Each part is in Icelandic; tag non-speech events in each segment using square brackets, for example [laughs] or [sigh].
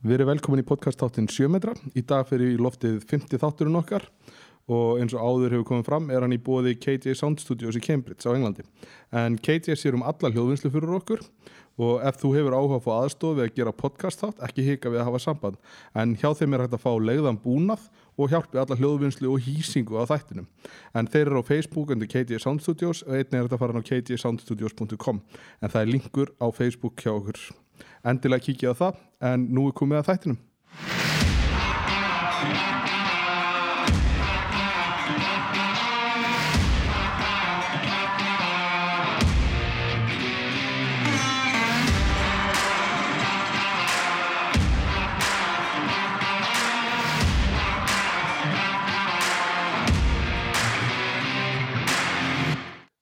Við erum velkomin í podcast-þáttin 7 metra. Í dag fyrir í loftið 50 þátturinn okkar og eins og áður hefur komið fram er hann í bóði KJ Sound Studios í Cambridge á Englandi. En KJ sér um alla hljóðvinnslu fyrir okkur og ef þú hefur áhuga að fá aðstof við að gera podcast-þátt, ekki hika við að hafa samband. En hjá þeim er hægt að fá leiðan búnað og hjálpi alla hljóðvinnslu og hýsingu á þættinum. En þeir eru á Facebook undir KJ Sound Studios og einnig er þetta fara á kjsoundstudios.com en það er linkur á Facebook hjá okkur endilega kíkja á það en nú er komið að þættinum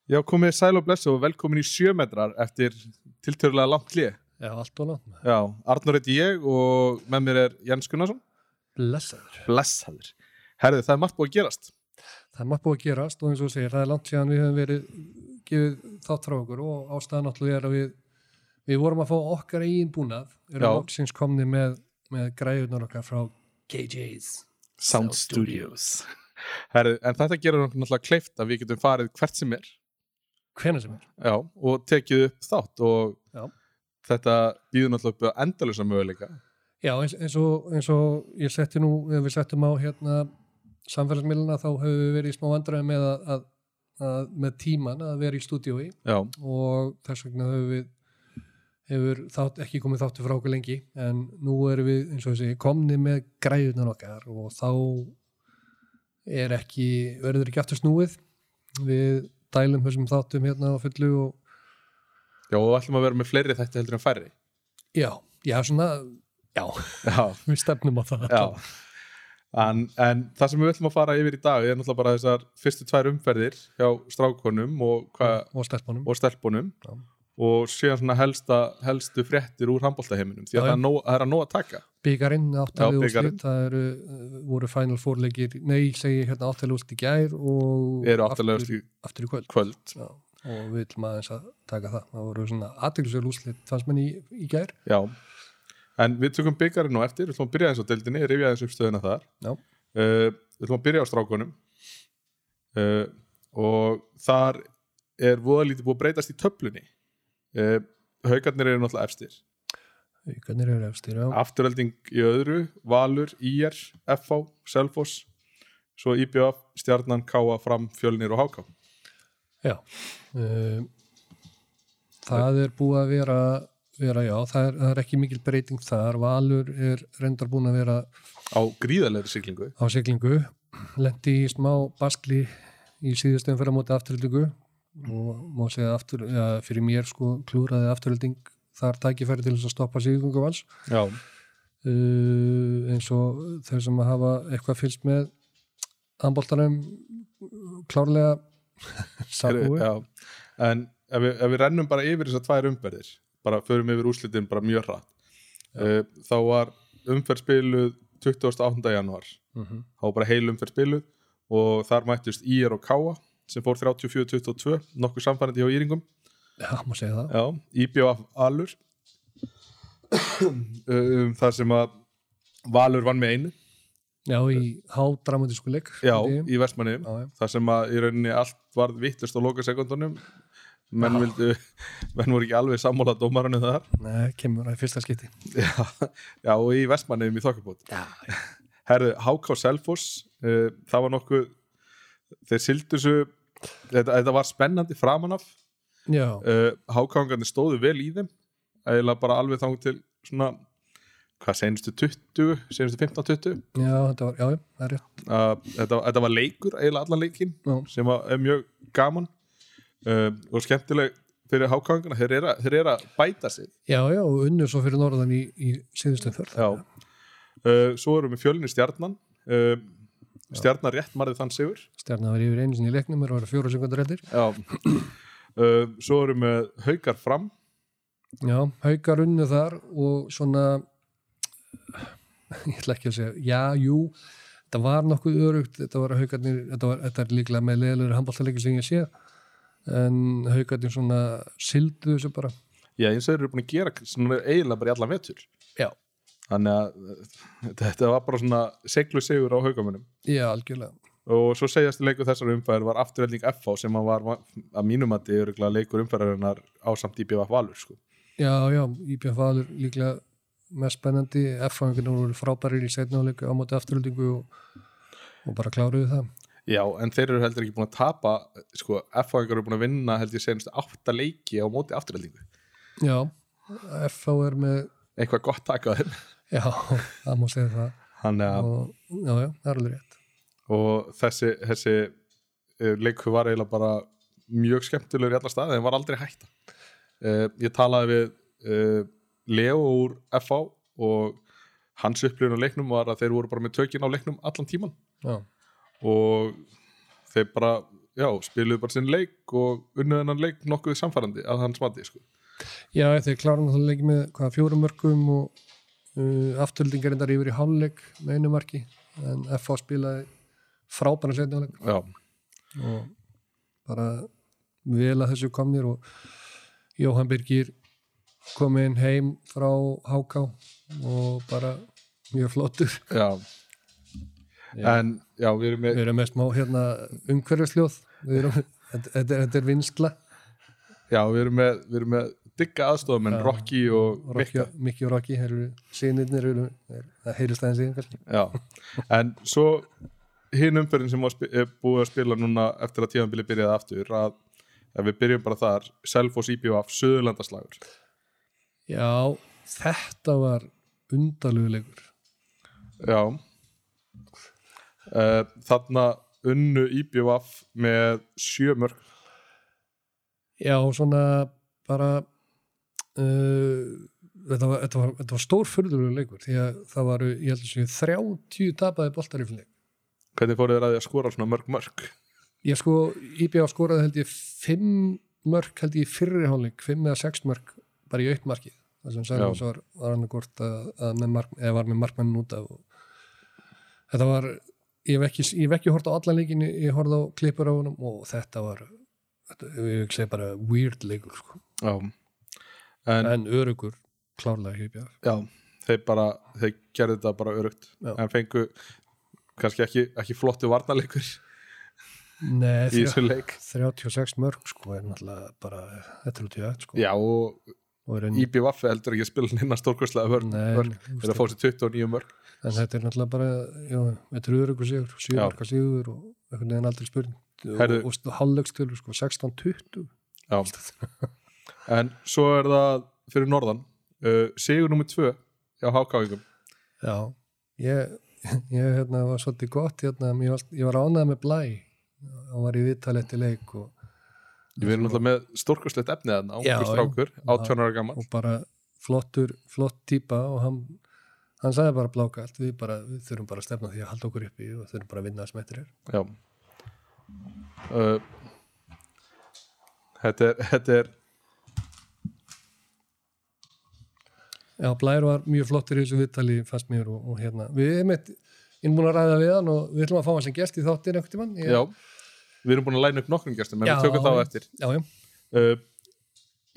Já, komið sæl og blessu og velkomin í sjömetrar eftir tiltörulega langt hlið. Já, allt og langt. Já, Arnur heiti ég og með mér er Jens Gunnarsson. Blessaður. Blessaður. Herði, það er margt búið að gerast. Það er margt búið að gerast og eins og segir, það er langt síðan við hefum verið gefið þátt frá okkur og ástæðan náttúrulega er að við, við vorum að fá okkar eigin búnað, erum loksins komni með, með græðunar okkar frá KJ's Sound Studios. Herði, en þetta gerur okkur náttúrulega kleift að við getum farið hvert sem er. Hvenær sem er. Já, og tekið upp þátt og Já. Þetta býður náttúrulega upp á endalusa möguleika. Já, eins, eins, og, eins og ég setti nú, ef við settum á hérna samfélagsmiðluna þá hefur við verið í smá vandræði með að, að, að með tíman að vera í stúdíói. Já, og þess vegna höfum við hefur þátt, ekki komið þáttu frá okkur lengi. En nú erum við eins og þessi komni með græðunar okkar. Og þá er ekki verður ekki aftur snúið. Við dælum þessum þáttum hérna á fullu og já, og ætlum að vera með fleiri þætti heldur en færri. já, já svona já, Já, [laughs] við stefnum á það. Já, en, en það sem við ætlum að fara yfir í dag er náttúrulega bara þessar fyrstu tvær umferðir hjá strákonum og, hva, og stelpunum. og stelpunum. Og síðan svona helsta, helstu fréttir úr handbóltaheiminum því Já, að það já. er, nóg, það er að nóg að taka. Já, bikarinn. úrslit það eru, uh, voru final four leikir nei, segi hérna áttalið úrslit í gær og aftur, aftur í kvöld. kvöld. Já, og við ætlum aðeins að taka það. Það voru svona aðtilsverð úrslit fannst mann í, í gær. Já, en við tökum byggarinn nú eftir. Við ætlum að byrja eins á deildinni, rifja eins upp stöðuna þar. Já. uh, Við ætlum að byrja á strákonum uh, og þar er voða lítið búið að breytast í töflunni. Uh, Haukarnir eru náttúrulega efstir. Hvernig eru efstir, já. afturölding í öðru, Valur, IR, FH, Selfoss svo IBF, Stjarnan, Káa, Fram, Fjölnir og Háká já. Það er búið að vera, vera já, það er, það er ekki mikil breyting þar. Valur er reyndar búin að vera á gríðalegri siglingu á siglingu, lendi í smá baskli í síðustöðum fyrir að móti afturöldingu og má segja aftur, já, fyrir mér sko klúraði afturölding þar tækifæri til þess að stoppa siglingu vals. Já, uh, eins og þeir sem að hafa eitthvað fylgst með handbóltanum klárlega [laughs] sábúi já. en ef við, ef við rennum bara yfir þessar tvær umferðir bara förum yfir úrslitin bara mjög hratt uh, þá var umferð spiluð 28. januar Mhm. þá var bara heil umferð spiluð og þar mættist IR og Káa sem fór 34-22 nokkuð samfærandi hjá Íringum já, má segja það Já, IBF Alur [coughs] um, þar sem að Valur vann með einu já, í hádramatísku leik Já, í já. þar sem að í rauninni allt varð vittlust á loka sekundunum menn [laughs] menn voru ekki alveg sammála dómaranu þar. Nei, kemur það í fyrsta skipti. Já, já, og í Vestmanniðum í þokkabót. Herðu, HK Selfoss uh, það var nokkuð þeir sildu svo þetta, þetta var spennandi framanaf uh, HK-angarnir stóðu vel í þeim. Eiginlega bara alveg þang til svona hvað senustu 20, senustu 15-20 já, þetta var, já, það er rétt. Uh, þetta, þetta var leikur eiginlega allan leikin já, sem var, er mjög gaman uh, og skemmtileg fyrir hákangana, þeir eru að- eru að bæta sig. Já, já, og unnur svo fyrir norðan í, í síðustum förð uh, svo erum við fjölni stjarnan uh, stjarnan rétt marðið þann sigur. Stjarnar var yfir einu sinni í leiknum er að vera fjóra sekundar eftir. Já. uh, svo erum við haukar fram. Já, haukar unnu þar og svona [laughs] ég ætla ekki að segja, já, jú þetta var nokkuð örugt þetta var haukarnir, þetta, var, þetta er líklega með leðilegur handbóltaleiki sem ég sé en haukarnir svona sildu þessu bara Já, eins og þeir eru búin að gera eiginlega bara í allan vetur Já. þannig að uh, þetta var bara svona seglu sigur á haugamunum Já, algjörlega og svo segjast leikur þessar umfæður var afturvelding FH sem var að mínum að þið eru leikur umfæðarinnar á samt IBF Valur sko. Já, já, IBF Valur líklega mest spennandi. F-fanginu voru frábærir í setnáleik á móti afturöldingu og, og bara kláruðu það. Já, en þeir eru heldur ekki búin að tapa sko, F-fangar eru búin að vinna heldur ég senast átta leiki á móti afturöldingu Já, FH er með eitthvað gott takað þeim. [laughs] Já, það má segja það. Hann, og, Já, já, það er alveg rétt. Og þessi, þessi uh, leiku var eiginlega bara mjög skemmtilegur í alla staði en var aldrei hætta. Uh, ég talaði við uh, Leo úr FH og hans upplifun á leiknum var að þeir voru bara með tökin á leiknum allan tíman Já, og þeir bara já, spiluðu bara sinn leik og unnuð hennan leik nokkuð samfærandi að hans mati sko. já þeir klárum það leik með hvaða fjórum mörgum og uh, afturöldingar endar yfir í hálfleik með einu marki en FH spilaði frábæra setnáleik já, og bara vel að þessu komnir og Jóhann Birgir kom inn heim frá HK og bara mjög flottur. Já. en já, við erum með við erum með smá hérna erum- þetta er, vinsla. Já, við erum með, við erum með digga aðstofamenn, Já. Rocky og Rocky, Mikki og Rocky, sínirnir heyrist aðeins Já, en svo hinn umferðin sem er búið að spila núna eftir að tíðanbili byrjaði aftur að ef við byrjum bara þar Selfoss IBF, Suðurlandaslagur Já, þetta var undalugulegur Já. Uh, Þarna unnu IBF með sjö mörg Já, svona bara uh, þetta, var, þetta, var, þetta var stór furðulegur leikur því að það varu, ég held að séu 30 tapaði boltar í leik. Hvernig fóruð þér að því að skora svona mörg mörg? Ég sko, IBF skoraði held ég 5 mörg held ég fyrri hálfleik 5 eða 6 mörg bara í aukt markið. Það sem Sælfors var, var hann að, mark, eða var með markmannin út af þetta var ég hef ekki, ég hef ekki hort á allan leikin ég horfði á klippur á honum og þetta var þetta, ég vil segja bara weird leikur sko. En, en örugur klárlega IBF já, þeir bara þeir gerðu þetta bara örugt. Já. en fengu kannski ekki, ekki flottu varnarleikur Nei, í þessu leik. 36 mörg sko er náttúrulega bara þetta er út í öll sko. Já, og IBF heldur ekki að spila innan stórkostlega vörn, að fá sér 29 mörg en þetta er náttúrulega bara já, þetta er örugur sigur, Já. sjömarka sigur og einhvern veginn aldrei spurning. Og, og hálfleikstölu sko 16-20 Já. [laughs] en svo er það fyrir norðan uh, sigur nummið 2 hjá Hákáingum. Já, ég, ég hérna, var svolítið gott hérna, ég var, ánægð með blæ. Hann var í viðtalið til leik og, við erum náttúrulega með stórkostlegt efnið þarna Já, ángur strákur, já. 18 ára gammal og bara flottur flott típa og hann hann sagði bara bláka allt, við, bara, við þurfum bara að stefna því að halda okkur uppi og þurfum bara að vinna það sem eftir er já. Uh, þetta er þetta er Já, Blær var mjög flottur í þessu viðtali fannst mér og, og hérna við erum eitt innbúin að ræða við hann og við ætlum að fá hann sem gest í þáttir einhvern tímann. Ég- já, við erum búin að læna upp nokkrum gestum en Já, við tökum það á eftir. Já, já, uh,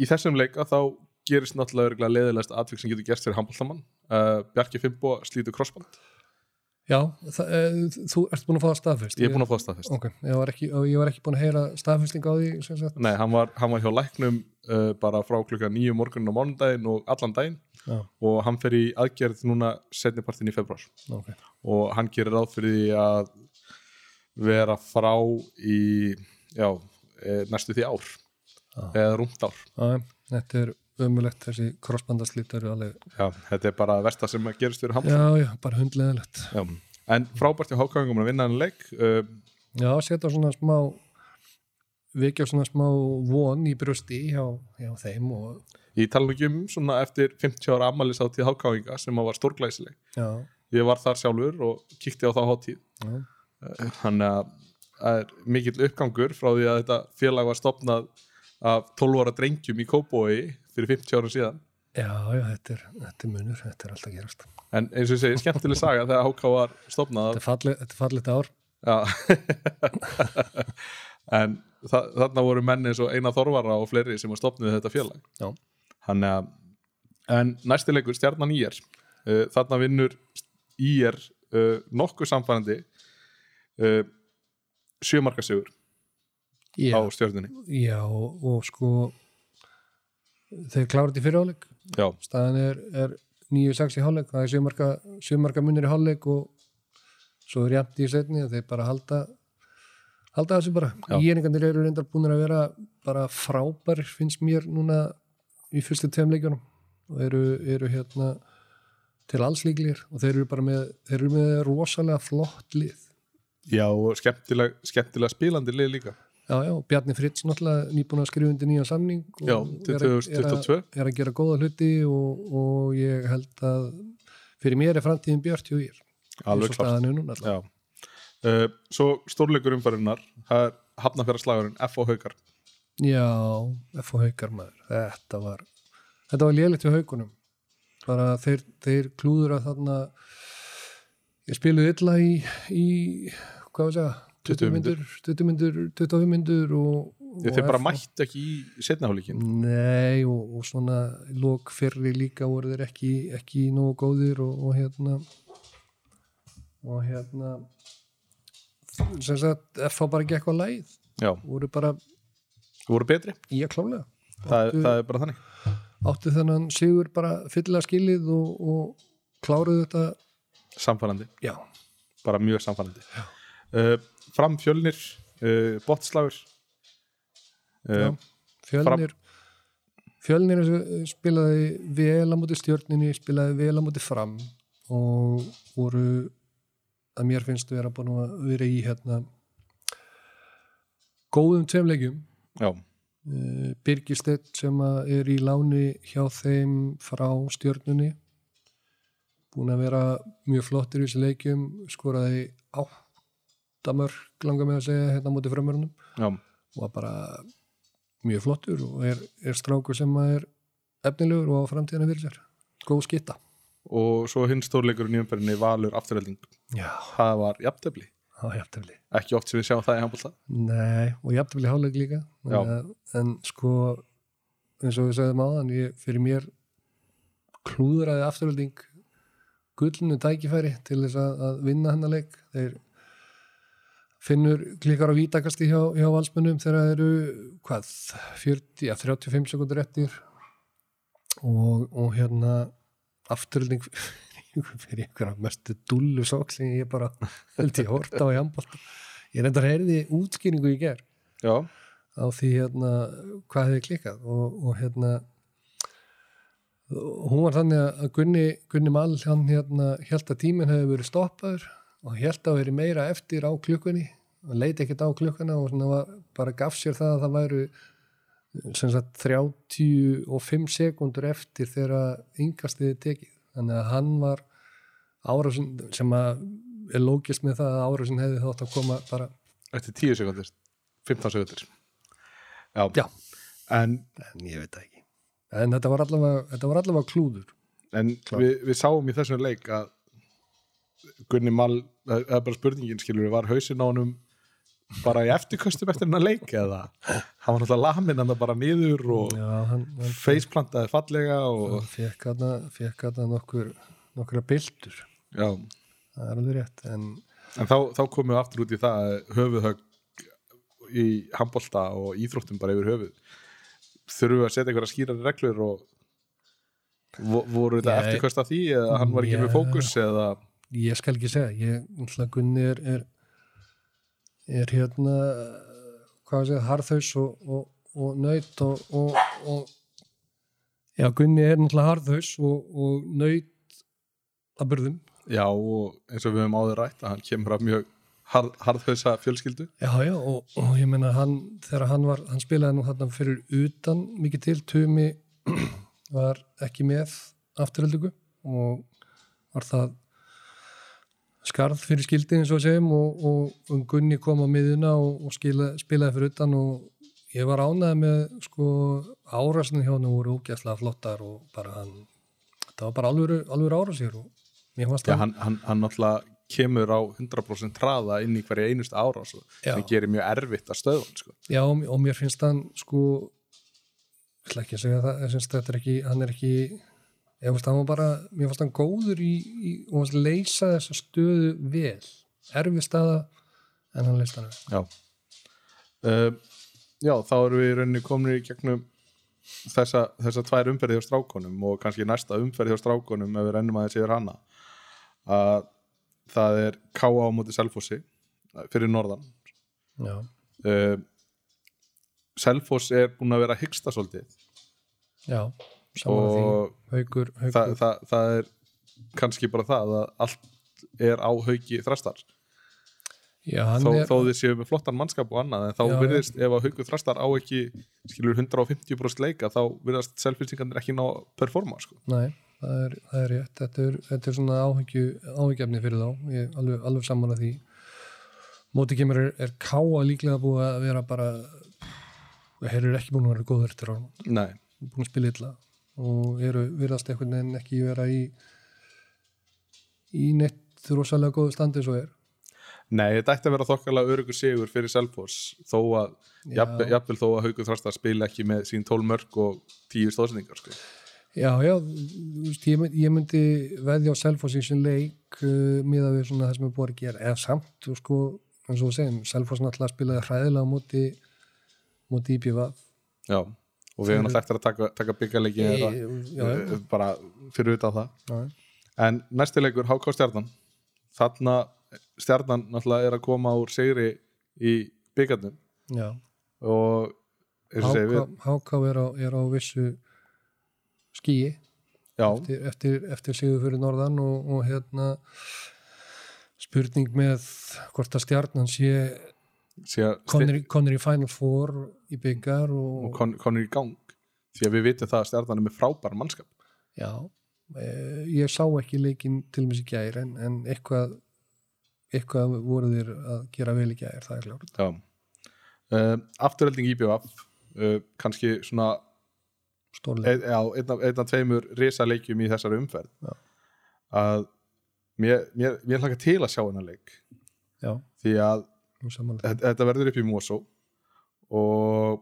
í þessum leika þá gerist náttúrulega örugglega leiðilegast atvik sem getur gerst fyrir handbóltamann uh, Bjarki Fimbo slítur krossband. Já e, þú ert búin að fá staðfest. Ég er búin að fá staðfest. Ok, ég var ekki, ég var ekki búin að heyra staðfesting á því Nei, hann var, hann var hjá læknum uh, bara frá klukka nýju morgunin á mánudaginn og allan daginn. Já, og hann fer í aðgerð núna setnipartin í februar ok, og hann gerir ráð fyrir því að vera frá í já, e, næstu því ár Já. eða rúmt ár. Já, þetta er ömulegt þessi krossbandaslít alveg þetta er bara versta sem gerist fyrir hann Já, já, bara hundleðilegt já. en frábært hjá hákvæðingum að vinna hann leik uh, Já, setja svona smá vikja svona smá von í brjósti hjá, hjá þeim og ég tala ekki um svona eftir 50 ára ammælis átíð hákvæðinga sem var stórglæsileg. Ég var þar sjálfur og kíkti á þá hátíð. Já, hann er mikill uppgangur frá því að þetta félag var stopnað af 12 ára drengjum í Kópói fyrir 50 ára síðan. Já, já þetta, er, þetta er munur, þetta er alltaf gerast. En eins og ég segi, skemmtileg saga þegar HK var stopnað er fallið, þetta er fallið ár. Já. [laughs] en þa þarna voru menn eins og Einar Þorvara og fleiri sem var stopnuð þetta félag. Já. hann að en næsti leikur stjarnan í er uh, þarna vinnur IR uh, nokkuð samfærandi uh, sjömarkasigur já, á stjórnunni já og, sko þeir klára þetta í fyrirháleik staðan er, er 9-6 í hálfleik það er sjömarka, sjömarka munir í hálfleik og svo er jæmt í setni þeir bara halda halda þessu bara. Já. íeningarnir eru reyndar búin að vera bara frábær finnst mér núna í fyrstu tveim leikjunum. Og eru, eru hérna til alls líklir og þeir eru bara með þeir eru með rosalega flott lið já og skemmtilega, skemmtilega spilandi lið líka. Já, já, og Bjarni Fritz náttúrulega nýbúin að skrifa undir nýjan samning og Já, er að- er að- 2022 er að gera góða hluti og, og ég held að fyrir mér er framtíðin björt hjá ég alveg klart er alltaf. já. Uh, svo stórleikur umfærinnar það er hafnafjara F og haukar. Já, F og haukar maður. Þetta var, þetta var lélitt hjá haukunum. Bara þeir, þeir klúður að þarna ég spiluði illa í, í hvað var það? 20 20 myndur, 20 myndur, 25 myndur þeir bara mætti ekki í setnahálíkin Nei og, og svona lók fyrri líka voru þeir ekki, ekki nógu góðir og, og hérna og hérna sem sagt F bara gekk á læð já, voru bara voru betri? Að klálega það, það er bara þannig. áttu þennan sigur bara fyllilega skilið og, og kláruðu þetta samfærandi, já, bara mjög samfærandi. Uh, fram fjölnir uh, botslagur já. uh, fjölnir fjölnir þessu spilaði vel á móti stjörninni spilaði vel á móti fram og voru að mér finnst vera búin að vera í hérna góðum tveimleikjum já, Birgistedt sem að er í láni hjá þeim frá stjörnunni búin að vera mjög flottir í þessu leikjum skoraði áttamörk langar með að segja hérna á móti framörnum og var bara mjög flottur og er, er strákur sem er efnilegur og á framtíðina fyrir sér. Góð skitta og svo hinn stórleikurinn í umfærinni Valur afturhelding Já, það var jafntefli. Ekki oft sem við sjáum það í handbólta Nei, og jafntefli háleik líka. En, en sko eins og við sagðum áðan ég, fyrir mér klúðraði afturölding gullinu tækifæri til þess að, að vinna hennar leik. Þeir finnur klikkar á vítakasti hjá, hjá valsmönnum þegar það eru hvað, 40, ja, 35 sekundur eftir. Og, og hérna afturölding [laughs] fyrir einhverja mestu dullu sók sem ég bara held ég hort á í handbólt ég reyndar heyrði útskýringu í ger já, á því hérna hvað hefði klikkað og, og hérna hún var þannig að Gunni, Gunni Mall hann hérna held að tíminn hefði verið stoppaður og held að verið meira eftir á klukkunni. Og leiti ekkert á klukkuna og var, bara gaf sér það að það væru sem sagt 35 sekundur eftir þegar yngastiði tekið. Þannig að hann var árásin sem að er lókist með það að árásin hefði þátt að koma bara eftir 10 sekundir 15 sekundir já, Já. en, en ég veit það ekki en þetta var allavega, þetta var allavega klúður. En við, við sáum í þessum leik að Gunni Mall, það er bara spurningin skilur var hausinn á honum bara í eftirköstum eftir hennar leik eða? Hann var náttúrulega lamin hann bara niður og já, hann, hann, faceplantaði fallega og hann fekk hann hann nokkur nokkura bildur, já, það er alveg rétt en en þá, þá komum við aftur út í það að höfuðhögg í handbolta og íþróttum bara yfir höfuð þurfum við að setja einhverja skýrari reglur og vo- voru þetta Ég- eftirköst af því eða hann var ekki með Já. fókus eða ég skal ekki segja ég, Gunni er er, er hérna hvað að segja, harðhaus og, og, og nöyt og, og, og já, Gunni er náttúrulega harðhaus og, og nöyt að burðum já og eins og við höfum áður rætt að hann kemur af mjög harð, harðhausa fjölskyldu. Já, já, og, og ég meina hann, þegar hann var, hann spilaði nú þarna fyrir utan mikið til, Tumi [clears throat] var ekki með afturöldingu og var það skarð fyrir skildi eins og segjum og, og, og Gunni kom á miðuna og, og skila, spilaði fyrir utan og ég var ánæði með sko árasinu hjá hann voru ógæslega flottar og bara hann, þetta var bara alvöru, alvöru árasir og mér fannst já, það hann, hann, hann náttúrulega kemur á 100% hraða inn í hverja einustu ára sem gerir mjög erfitt að stöðun sko. Já, og og mér finnst hann sko ég ætla ekki að segja það, ég finnst þetta er ekki, hann er ekki ég fannst hann bara, mér fannst hann góður í, í og fannst leysa þessa stöðu vel, erfi staða en hann leyst hann vel. Já uh, Já, þá erum við í rauninni komin í gegnum þessa, þessa tvær umferði hjá strákonum og kannski næsta umferði hjá strákonum ef við rennum aðeins yfir hana að það er K.A. á móti Selfossi fyrir norðan. Uh, Selfoss er búin að vera að hyggsta svolítið. Já, og haukur, haukur, það, það, það er kannski bara það að allt er á hauki þrastar. Já, þó, er þó þið séu með flottan mannskap og annað en þá Já, virðist ef að hauku þrastar á ekki skilur 150% leika þá virðast selfinstingarnir ekki ná að performa sko. Nei, það er, það er rétt. Þetta er, þetta er svona áhyggju áhyggjefni fyrir þá, ég er alveg, alveg saman að því. Móti kemur er, er káa líklega búið að vera bara þeir eru ekki búin að vera góður eftir árum Nei, búin að spila illa og eru virðast einhvern veginn ekki vera í í neitt rosalega góðu standi svo er. Nei, þetta ætti að vera þokkalega örugur sigur fyrir Selfoss þó að, jafnvel, þó að hauku þrastar spila ekki með sín 12 mörg og 10 stóðsendingar sko. Já, já, þú veist, ég, myndi, ég myndi veðja á sin leik uh, miða við svona það sem er búið að gera. Eða samt, og sko, eins og við segjum Selfoss náttúrulega spilaði hræðilega á móti móti IPVF Já, og við hefum náttúrulega eftir að taka, taka já, já. eh, bara fyrir utan það. Já, En næsti leikur, HK Stjarnan. Þarna Stjarnan náttúrulega er að koma úr segri í byggarnum já. og HK er, á, er á vissu skíi já, eftir, eftir, eftir sigur fyrir norðan og, og hérna spurning með hvort að stjarnan sé konir, í- í Final Four í byggar og og, kon, konur í gang. Því að við vitum það að Stjarnan er með frábær mannskap. Já e, ég sá ekki leikin til mér sér gær en, en eitthvað eitthvað voru þeir að gera vel í gær það er klárt. Já. Uh, Afturhelding IBF uh, kannski svona stórleik. Ein, já, einn af, einn af tveimur risaleikjum í þessari umferð. Já. að mér, mér, mér hlaka til að sjá hennar leik. Já, því að þetta, verður upp í Mosó og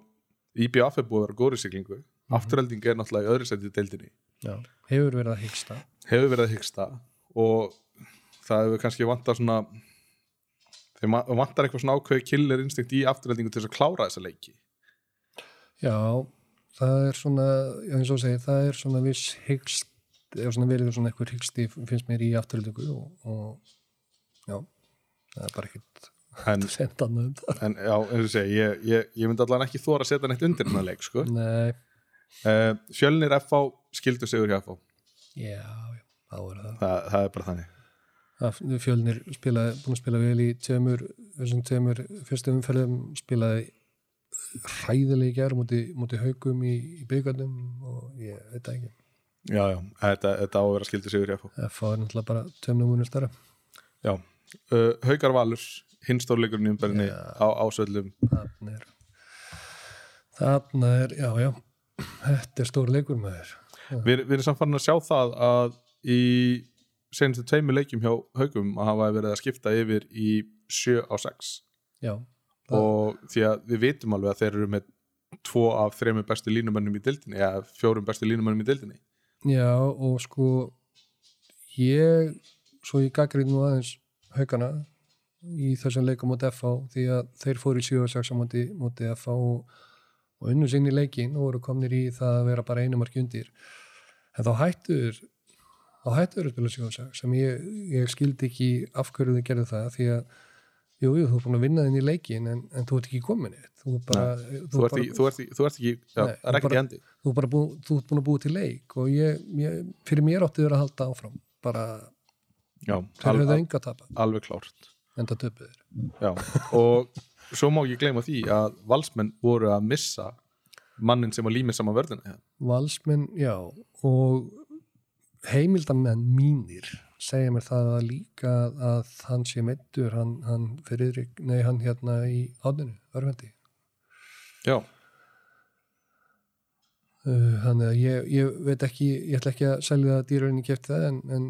IBF er búið að vera góri siglingu. Mhm. afturhelding er náttúrulega í öðru setið deildinni. Já, hefur verið að hyggsta. Hefur verið að hyggsta og það hefur kannski vantar svona þeir ma- vantar eitthvað svona ákveði killer instinkt í afturheldingu til þess að klára þessa leiki. Já, það er svona, eins og segir, það er svona viss hyggst, eða svona verið svona eitthvað hyggst finnst mér í afturlöku og, og já, það er bara ekkert en, um það. en já, eins og segi ég, ég, ég myndi allan ekki þóra að setja neitt undir hennar leik sko. Nei, uh, Fjölnir FH skildu sigur hjá FH já, já, þá er það. það, það er bara þannig það fjölnir spilaði, búin að spila vel í tveimur, þessum tveimur fyrstu umferðum, spilaði hræðilegi gær múti, múti haugum í, í byggandum og ég veit það ekki. já, já, þetta, þetta á að vera skildu sigur hjá FH Það fáið náttúrulega bara tveimnum múnir stærra. já, uh, Haukar Valur hinstórleikurinn í umberðinni Já. á ásöldum Þarna er, þarna er, já, já, þetta er stór leikur með þér. Við, við erum samt farin að sjá það að í senastu tveimur leikjum hjá Haukum að hafa verið að skipta yfir í 7 á 6 Já, og því að við vitum alveg að þeir eru með tvo af þreimur bestu línumönnum í dildinni eða fjórum bestu línumönnum í dildinni já, og sko, ég, svo ég gaggrið nú aðeins haugana í þessum leikum mot FH því að þeir fóru í 7-6 á móti, móti FH og, og unnu sinni leikin og voru komnir í það að vera bara einu marki undir. En þá hættur þá hættur að spila 7-6 sem ég, ég skildi ekki af hverju þau gerðu það því að jú, jú, þú er búin að vinna þinn í leikin en, en þú ert ekki komin eitt þú er bara, þú ekki, þú ekki, þú ert ekki Nei, það er ekkert í hendi þú er þú ert búin að búa til leik og ég, ég, fyrir mér átti þér að halda áfram bara, já, þeir al, höfðu al, enga tapa alveg klárt enda töpuð þér já. og svo má ég gleyma því að valsmenn voru að missa mannin sem var límið saman vörðina hérna. valsmenn, já og heimildamenn mínir segja mér það að líka að hann sé meittur hann, hann fyrir, nei hann hérna í ádinu, örvendi. Já, uh, þannig að ég, ég veit ekki ég ætla ekki að selja dýrarinn í kefti það en, en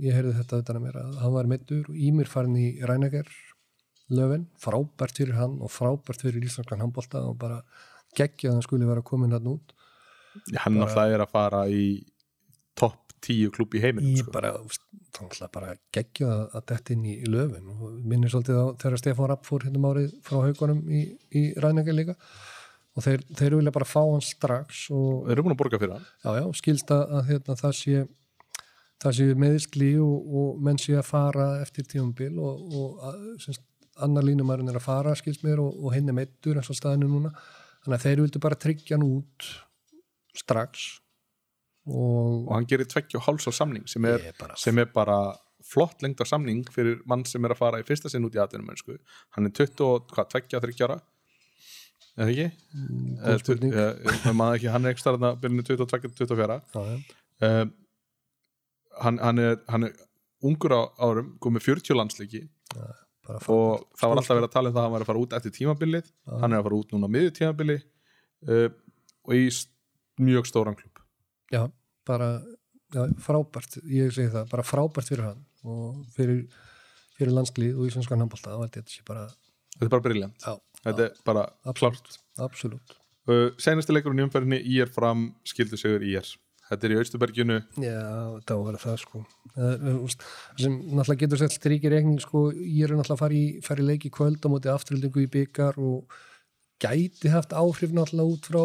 ég heyrði þetta utan að mér að hann var meittur og Ímir farin í Rænager löfin, frábært fyrir hann og frábært fyrir Íslandskan handbólta og bara geggja að hann skuli vera komin hann út. Hann náttúrulega er að fara í topp tíu klúb í heiminum ég sko. bara, þannig að bara geggja að, detta inn í, löfin. Og minnir svolítið á þegar Stefán Rapp fór hérna um árið frá haugunum í, í ræninga líka. Og þeir, þeir vilja bara fá hann strax og Þeir eru búin að borga fyrir hann. Já, já, skilst að, hérna, það sé það sé meðskli og, og menn sé að fara eftir tíumbil og, og semst, annar línumærin er að fara skilst mér og, og hinn er meittur eins og staðinu núna. Þannig að þeir vildu bara tryggja hann út strax og, og hann gerir tveggja og háls á samning sem er, bara- sem er bara flott lengt á samning fyrir mann sem er að fara í fyrsta sinn út í mennsku hann er 20 og hvað, tveggja, þryggja ára? Eða ekki? Eða góð spurning. tu- eh, ég man ekki, hann er ekki starfna byrjunni 22, 24 já, já. um, hann, hann, er, hann er ungur á árum komið 40 landsleiki. Bara og það var alltaf verið að tala um það að hann var að fara út eftir tímabilið. Hann er að fara út núna miður tímabili uh, og í mjög stóran klub Já, bara já, frábært, ég segi það, bara frábært fyrir hann og fyrir, fyrir landslið og íslenskan handbólta, þá held ég að þetta sé bara, þetta er bara briljant þetta er bara klárt. absolutt. uh, senasti leikurinn í umferðinni IR fram skildu sigur IR þetta er í Austuberginu Já, þetta á að vera það sko. Er, sem náttúrulega getur sett stríkir reikning sko, ég er náttúrulega að fara í, í leiki kvöld á móti afturhildingu í byggar og gæti haft áhrif náttúrulega út frá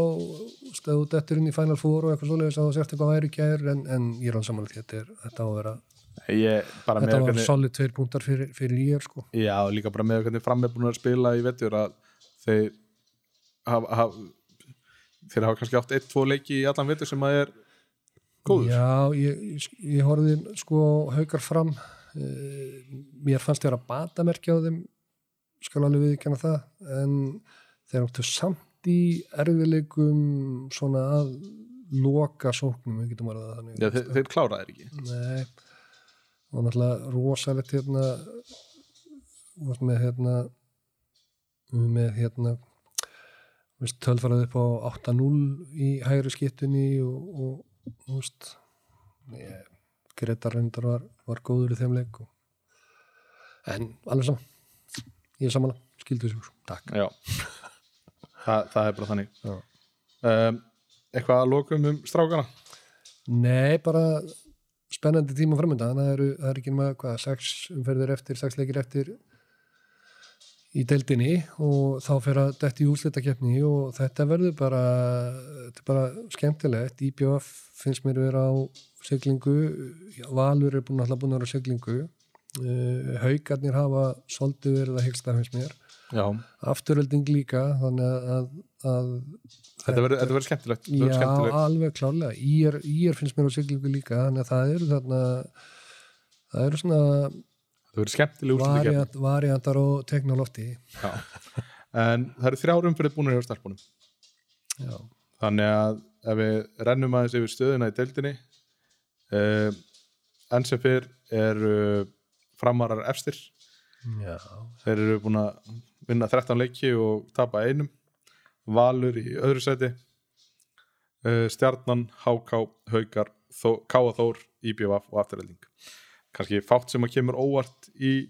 stöðu detturinn í Final Four og eitthvað svoleiðis að það sért eitthvað væri gær en, en ég er alveg saman því þetta, er, þetta á að vera ég, þetta að hvernig, solid tveir punktar fyrir, fyrir ég sko. já, líka bara með hvernig fram er búin að spila í vetur að þeir hafa haf, þeir hafa kannski átt eitt, tvo leiki í allan vetur sem að er góður Já, ég, ég, ég horfði sko haukar fram uh, mér fannst þér að batamerkja á þeim skal alveg viðkjanna það en þeir áttu samt í erfileikum svona að loka sóknum, við getum orðað það þannig. Já, þeir, þeir klára þeir ekki. Nei, og náttúrulega rosalegt hérna með hérna með hérna veist, tölfarað upp á 8-0 í hægri skiptunni og, og þú veist ég, Gretar reyndar var, var góður í þeim leik og, en alveg saman ég er saman, skildu þessu. Takk. Já Þa, það er bara þannig. Um, eitthvað að lokum um strákana? Nei, bara spennandi tíma framönda, þannig að það eru, ekki nema hvað, sex umferðir eftir, sex leikir eftir í deildinni og þá fer að detti í úrslitakeppni og þetta verður bara þetta er bara skemmtilegt. IBF finnst mér vera á seglingu, Valur er búin að vera á seglingu uh, haugarnir hafa svolítið verið að hegsta finnst mér, afturölding líka þannig að, að, að þetta verður skemmtilegt, Já, skemmtilegt. alveg klálega. Ír, ír finnst mér á siglingu líka, þannig að það eru þarna það eru svona það verður skemmtileg variant, variantar og teknolófti. En það eru þrjár umfyrir búinir hjá stelpunum. Já. Þannig að ef við rennum aðeins yfir stöðuna í deildinni uh, enn sem fyrr eru framarar efstir. Já. Þeir eru búin að vinna 13 leiki og tapa einum. Valur í öðru seti. Uh, Stjarnan, HK, Haukar, Þó, Káa Þór, IBVF og afturrelding. Kannski fátt sem að kemur óvart í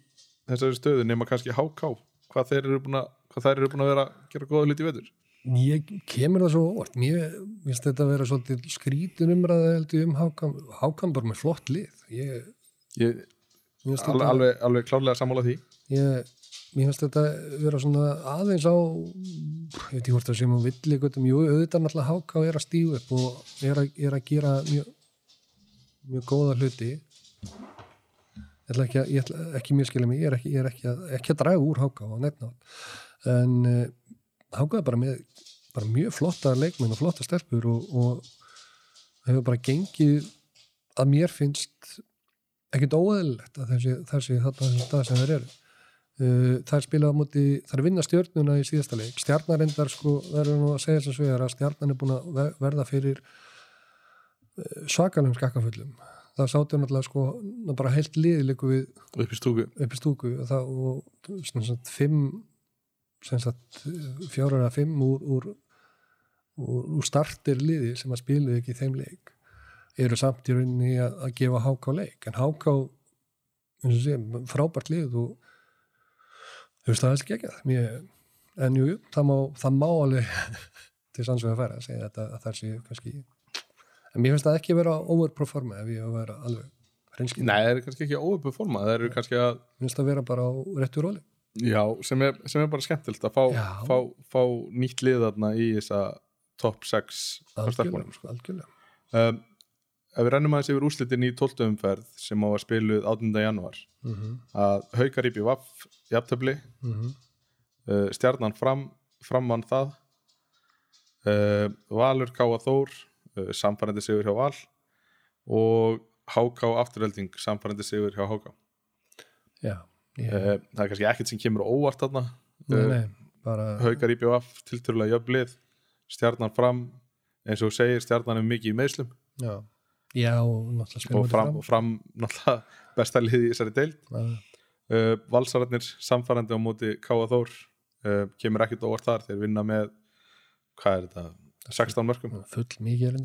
þessari stöðu nema kannski HK. Hvað þeir eru búin að, eru búin að vera að gera góða hluti í vetur. Ég kemur það svo óvart. Mér finnst þetta að vera svolítið skrítin umræða heldur um hákam. Hákam bara með flott lið. Ég, Ég, mér þetta, alveg, alveg klárlega sammála því ég, mér finnst þetta vera svona aðeins á, ég veit ekki hvort það sem hún vill ykkur, jú, auðvitað náttúrulega háká er að stígu upp og er að, er að gera mjög, mjög góða hluti. Ég ætla ekki, að, ég ætla ekki mjög skilja mig, ég er ekki, ég er ekki, að, ekki að draga úr háká á netnátt. En uh, háká er bara með bara mjög flotta leikmenn og flotta stelpur og, og hefur bara gengið að mér finnst ekkert óeðlilegt að þessi, þessi þarna þessi stað sem þeir eru það er spilað á móti, það er vinna stjörnuna í síðasta leik, stjarnarendar sko verður nú að segja að svegar að stjarnan er búin að ver- verða fyrir uh, svakalum skakkafullum það sátum náttúrulega sko bara heilt liði líku við upp í stúku. Upp í stúku og, það, og sem sagt, fimm sem sagt, fjórar að fimm úr, úr, úr, úr startir liði sem að spilu ekki í þeim leik. Eru samt í rauninni að, að gefa háká leik en háká frábært lið og veist það er ekki ekki en jú, það má, það má alveg [laughs] til sannsvega að færa að segja þetta að það sé kannski en mér finnst það ekki vera overperforma ef ég vera alveg hreinskinn Nei, það er kannski ekki óuppið það eru kannski að, mér finnst það vera bara á réttu róli já, sem er, sem er bara skemmtilegt að fá, fá, fá nýtt lið þarna í þessa top 6 á sterkmónum. algjörlega, sko, algjörlega. Um, ef við rennum aðeins yfir úrslitin í 12. umferð sem á að spiluð 18. januar Mm að Haukar Íbí Vaff jafntöfli, uh, stjarnan fram, frammann það. Uh, Valur Káa Þór uh, samfærandi sigur hjá Val og HK afturölding samfærandi sigur hjá HK já, uh, það er kannski ekkert sem kemur óvart nei, bara Haukar Íbí Vaff tilturlega jöfnlið stjarnan fram eins og segir stjarnan er mikið í meðslum já, já og náttúrulega fram, og fram náttúrulega besta liði í þessari deild. Uh, Valsararnir samfærandi á móti Káa Þór. Uh, kemur ekkert óvart þar. Þeir vinna með hvað er þetta, 16 mörgum full mikið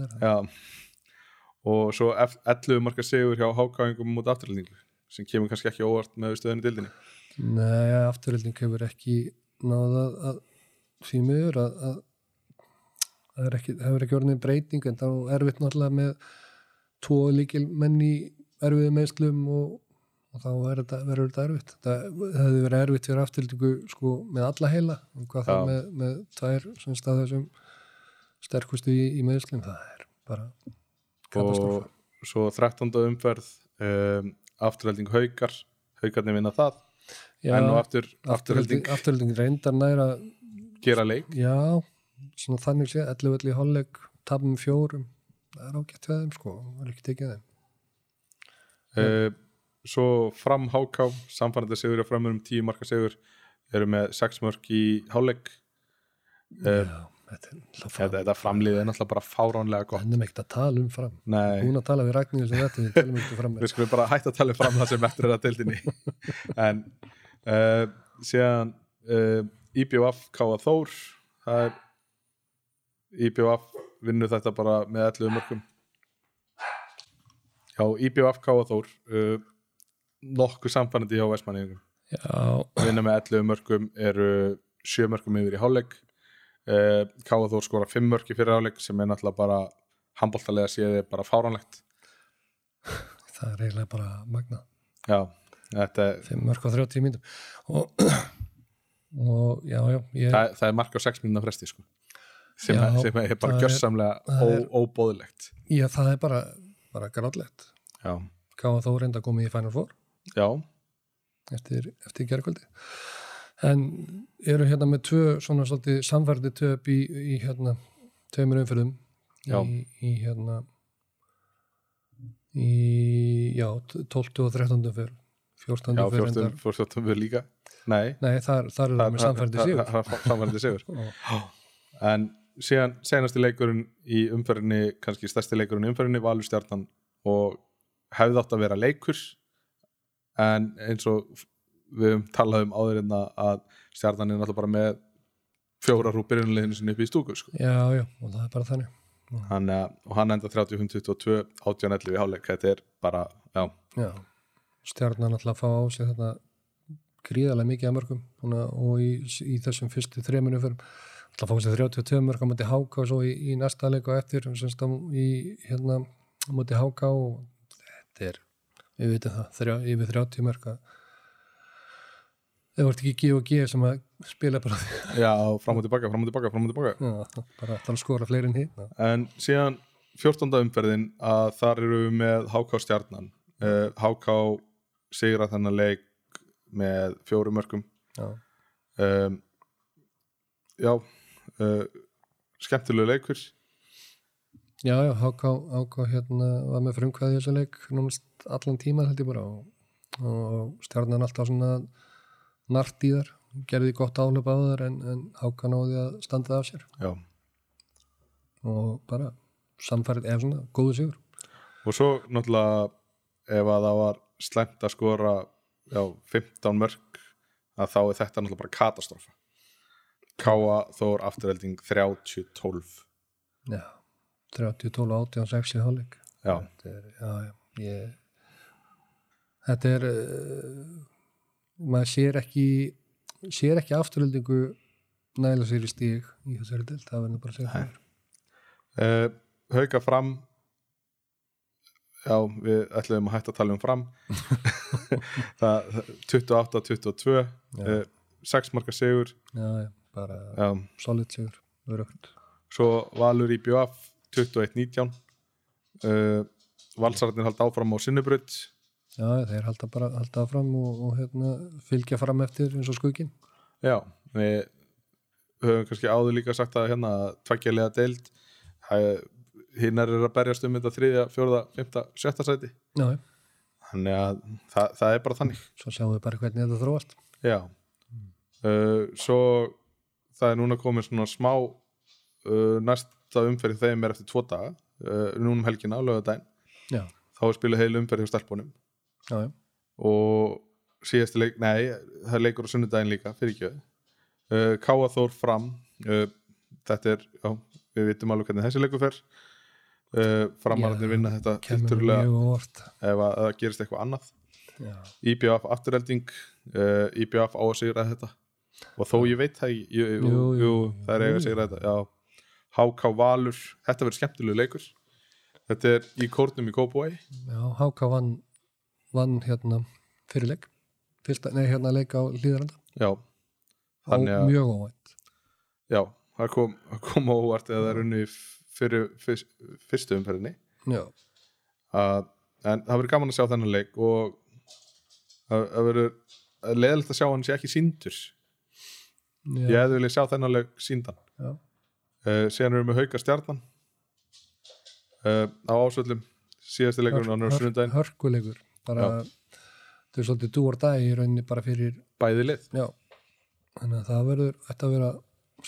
og svo F- 11 marka sigur hjá hákáingum móti afturlendingu sem kemur kannski ekki óvart með stöðinu dildinni Nei, afturölding hefur ekki náða að, að því miður að, að það hefur ekki orðin breyting en þá er erfitt náttúrulega með tvo líkil menn í erfiðu meðslum og, og þá er verður þetta erfitt. Það hefði verið erfitt fyrir afturöldingu sko með alla heila. Og hvað Já. það með, með tvær sem stað þessum sterkustu í, í meðslum það er bara katastrófa og svo 13. umferð um, afturhelding haukar. Haukarnir vinna það. Enn og aftur afturhelding afturölding, afturölding reyndar næra gera leik. Já, svona þannig sé 11 öll í hálfleik, tapum fjórum það er ágætt við þeim sko. Það er ekki tekið þeim. Uh, svo fram háká samfærandi sigur og framur um 10 marka sigur eru með 6 mörg í hálfleik. Uh, Já, þetta er þetta, fram þetta framlið er náttúrulega bara fáránlega gott. Ennum ekkert að tala um fram. Nei, Hún að tala við Ragnir sem þetta við tölum ekkert fram. [laughs] Við skulum bara hætta að tala um fram það sem eftir er að deildinni. [laughs] En uh, síðan IBF Káa Þór það er IBF vinnur þetta bara með 11 mörgum já, IBF Káa Þór uh, nokkuð samfannandi hjá Vestmanniðingum Já, vinna með 11 mörgum eru 7 mörgum yfir í hálfleik. Uh, Káa Þór skora 5 mörg í fyrir hálfleik sem er náttúrulega bara handbóltalega séði bara fáránlegt. Það er eiginlega bara magna. Já, þetta er 5 mörg og 30 mínútur og, og já, já ég, það, það er mark á 6 mínúna fresti sko. Sem, Já, sem er bara er- gjörsamlega er- óbóðilegt já, það er bara, bara gráðlegt já, Gáða þó reynda komið í Final Four já, eftir, eftir gerkvöldi en eru hérna með tvö svona svolítið samfærdi töp í, í hérna tveimur umferðum Já. í, í hérna í já, 12 og 13 umferð 14 já umferð 14, 14 við líka nei, nei, þar, þar eru það með samfærdi sigur er samfærdi sigur en síðan senasti leikurinn í umferðinni kannski stærsti leikurinn í umferðinni Valur stjarnan og hefði átt að vera leikur. En eins og við höfum talað um áður en að stjarnan er náttúrulega bara með fjórar úr byrjunleginu sinni upp í stúku sko. já, já, og það er bara þannig. Hann, eh, og hann enda 35-22 18-11 í hálfleik, þetta er bara já, já, stjarnan alltaf fá á sig þetta gríðarlega mikið að mörgum og í, í þessum fyrstu þremur umferðum alltaf sig 32 mörg á móti háka og svo í, í næsta leik og eftir semst á, í hérna á móti háka og þetta er við veitum það, þrjá, yfir 30 mörg að það vart ekki G og G sem að spila bara já, fram og tilbaka, fram og tilbaka, fram og tilbaka. Já, bara að skora fleiri en hitt en síðan 14. umferðin að þar eru við með HK stjarnan. Uh, HK sigra þennan leik með fjórum mörgum já, um, já uh, skemmtilegu leikur. Já, já háka, háka hérna var með frumkvæði í þessu leik námast allan tíman held ég bara og, og stjarnan alltaf svona nart í þar, gerði gott álöp á þar en, en háka náði að standa það af sér. Já. og bara samfærið eða svona góðu sigur. Og svo náttúrulega ef að það var slæmt að skora já, 15 mörg að þá er þetta náttúrulega bara katastrófa Káa Þór afturhelding 30-12 já, 30, 12, 18, 6 í hálfleik. Já, þetta er, er uh, maður sér ekki sér ekki afturöldingu næla sér í stíg í þessari dild, það verður bara að segja það. Uh, Hauka fram. Já, við ætlum að hætta að tala um fram. [laughs] Það, 28-22 uh, 6 marka sigur. Já, já, bara solid sigur örugt. svo Valur í BF 21-19 uh, Valsararnir halda áfram á sinnubrödd já, þeir halda bara halda fram og, og hérna, fylgja fram eftir eins og skuggin já, við höfum kannski áður líka sagt að hérna tveggjalega deild hinnar er að berjast um þetta þriðja, fjórða, fymta, sjötta sæti. Já, þannig að það, það er bara þannig. Svo sjáum við bara hvernig þetta þróast. Já. Uh, svo það er núna komið svona smá uh, næsta umferð þeim er eftir tvo daga uh, núna um helgina á lögadaginn þá er spilað heil umferð hjá stelpunum. Já, já, og síðasti leik, nei, það er leikur á sunnudaginn líka, fyrir ekki uh, Káa Þór fram uh, þetta er, já, við vitum alveg hvernig þessi leikur fer. Uh, framararnir Já, vinna þetta óvart ef að það gerist eitthvað annað. Já, IBF afturhelding uh, IBF á að sigra þetta og þó ég veit það jú, jú, Jú, það er eiga að jú. sigra þetta já, HK Valur, þetta verður skemmtilegu leikur. Þetta er í kórnum í Kópói já Háka vann vann hérna fyrir leik. Fyrsta, nei hérna leik á hlýðaranda já, á Þannig að- mjög óvænt. Já það kom, kom á óvart eða það er unni fyrir fyrst, fyrstu umferðinni. Já, að, en það verður gaman að sjá þennan leik og það verður leðilegt að sjá hann sé ekki síndur ég já, hefði viljað sjá þennan leik síndan uh, síðan erum við hauka stjarnan. Uh, á ásvöllum síðasti leikurinn á sunnudaginn hörkuleikur. Bara, þetta er svolítið dú or dag í rauninni bara fyrir, bæði lið. Já. Þannig að það verður, þetta að vera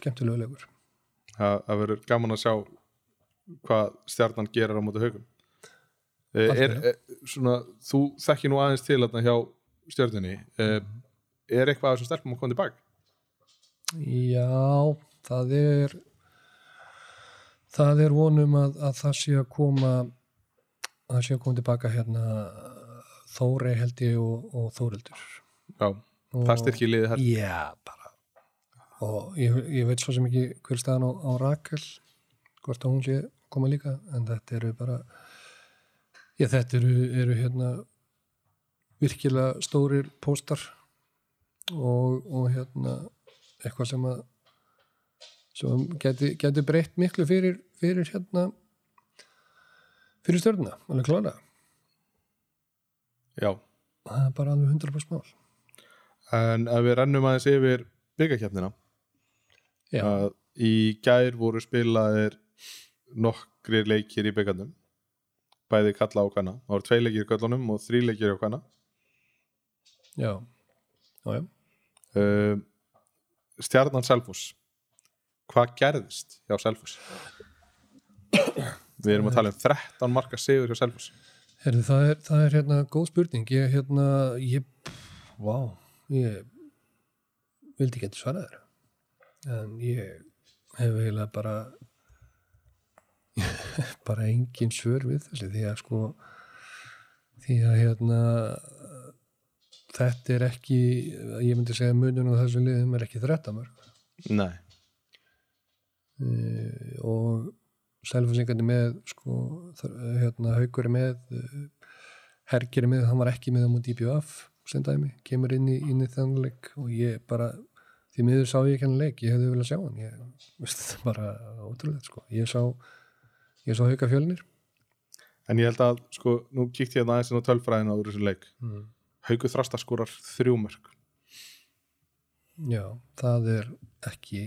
skemmtilegu leikur. Það það verður gaman að sjá hvað stjarnan gerir á móti haugum uh, er, Algjörlega. er, svona, þú þekki nú aðeins til þarna hjá stjörnunni. Uh, er eitthvað af þessum stelpum að koma tilbaka Já, það er það er vonum að, að það sé að koma að það sé að koma tilbaka hérna Þóri held ég og, og Þórildur já, og, það styrkir liðið hér Já, bara. Og ég, ég veit svo sem ekki hver staðan á, á Rakel hvort að hún sé koma líka en þetta eru bara já, þetta eru, eru hérna virkilega stórir póstar og, og hérna eitthvað sem að sem geti, geti breytt miklu fyrir, fyrir hérna fyrir stjórna, alveg klára já, það er bara alveg 100% mál. En ef við rennum aðeins yfir byggakefnina já, að í gær voru spilaðir nokkri leikir í byggandum bæði kalla á hvenna það voru tvei leikir í kallunum og þrý leikir á hvenna já, já, já. uh, Stjarnan Selfoss? Hvað gerðist hjá Selfoss? Við erum að tala um 13 marka sigur hjá Selfoss. Herðu, það, er, það er hérna góð spurning. Ég hérna, ég vá, ég vildi ekki svara þér. En ég hef eiginlega bara [laughs] bara engin svör við þessi því að sko því að hérna þetta er ekki ég myndi segja munun á þessum liðum er ekki 13 mörg nei, uh, og selfinsingandi með sko, hérna, haugur er með uh, hergir er með, hann var ekki með á múti IPF sem dæmi, kemur inn í, í þannig leik og ég bara því miður sá ég ekki hann leik, ég hefði viljað sjá hann ég [laughs] veist það er bara ótrúlega sko. ég sá, ég sá hauga fjölnir en ég held að sko, nú kíkti ég aðeins inn á tölfræðina á þessu leik mm. Hauku Þrasta skúrar þrjú mörg já, það er ekki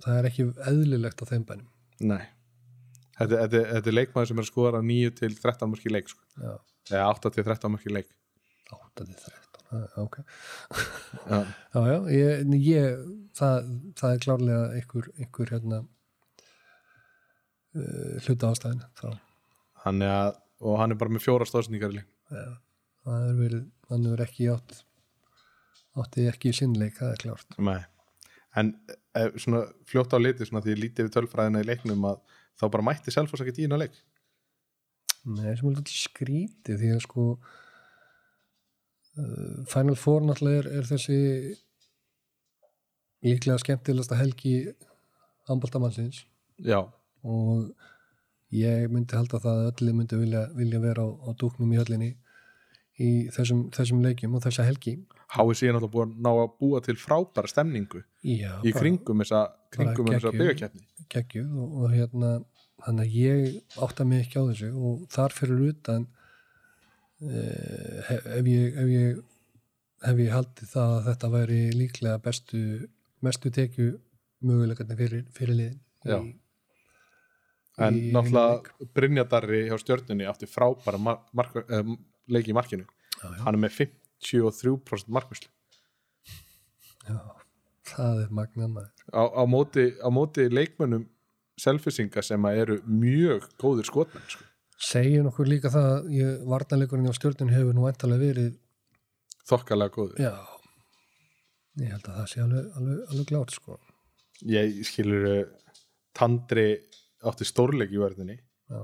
það er ekki eðlilegt á þeim bænum. Nei. Þetta, þetta, þetta er leikmaður sem er að skora 9 til 13 mörg í leik sko. já, eða 8 til 13 mörg í leik. 8 til 13 ah, ok. Já, [laughs] Já, já, ég, ég það, það er klárlega einhver, einhver hérna uh, hluta ástæðin er að og hann er bara með fjóra stóðsningar í leik. Ja, það er verið hann er ekki átt átti ekki í sinnleik, það er klárt. Nei. en ef, svona fljótt á liti svona því lítið við tölfræðina í leiknum að þá bara mætti Selfoss ekki tíðina leik? Nei, sem er alltaf skrítið því að sko uh, Final Four náttúrulega er, er þessi líklega skemmtilegasta helgi handbóltamannsins já, og ég myndi halda það að öllu myndi vilja, vilja vera á, á dúknum í höllinni í þessum, þessum leikjum og þessa helgi. HSI er náttúrulega búin að ná að búa til frábæra stemningu Já, í kringum þessa, byggakeppni geggjuð og, og hérna þannig að ég átta mig ekki á þessu og þar fyrir utan eh, ef ég ef ég, hef ég haldið það að þetta væri líklega bestu mestu tekju möguleikarnir fyrir, fyrir liðin Já. í, en náttúrulega Brynjadarri hjá stjörnunni átti frábæra mar mark um, leiki í markinu. Já, já, hann er með 53% markvæslu já, það er magnan á, á, móti, á móti leikmönnum selfisinga sem eru mjög góðir skotmenn sko. segir nokkur líka það að ég, varnarleikurinn á stjórnun hefur nú endalega verið þokkalega góðir já. Ég held að það sé alveg, alveg, alveg glátt sko. Ég skilur uh, Tandri átti stórleik í verðinni já,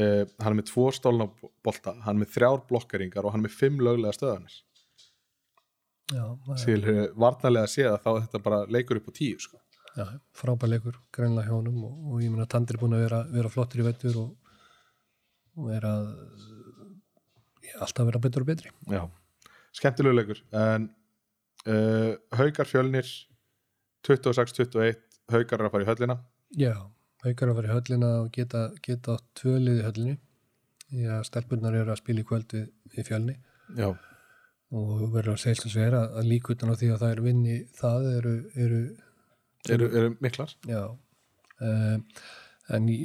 uh, hann er með tvo stólna bolta hann er með þrjár blokkeringar og hann er með fimm löglega já, maður- skilur varnarlega að sé að þá er þetta bara leikur upp á tíu sko. Já, frábær leikur, greinlega hjá honum og, og ég meina Tandri er búin að vera, vera flottur í vettur og, og er að alltaf vera betur og betri. Já, skemmtilegu leikur en uh, Haukar fjölnir 26-21 Haukar er að fara í höllina. Já, haukar að fara í höllina og geta, geta tvölið í höllinni. Því að stelpunnar eru að spila í kvöld við, við fjölni. Já, og verður að sem vera að líka utan á því að það er vinni það eru, eru eru, eru miklar. Já. Um, en í,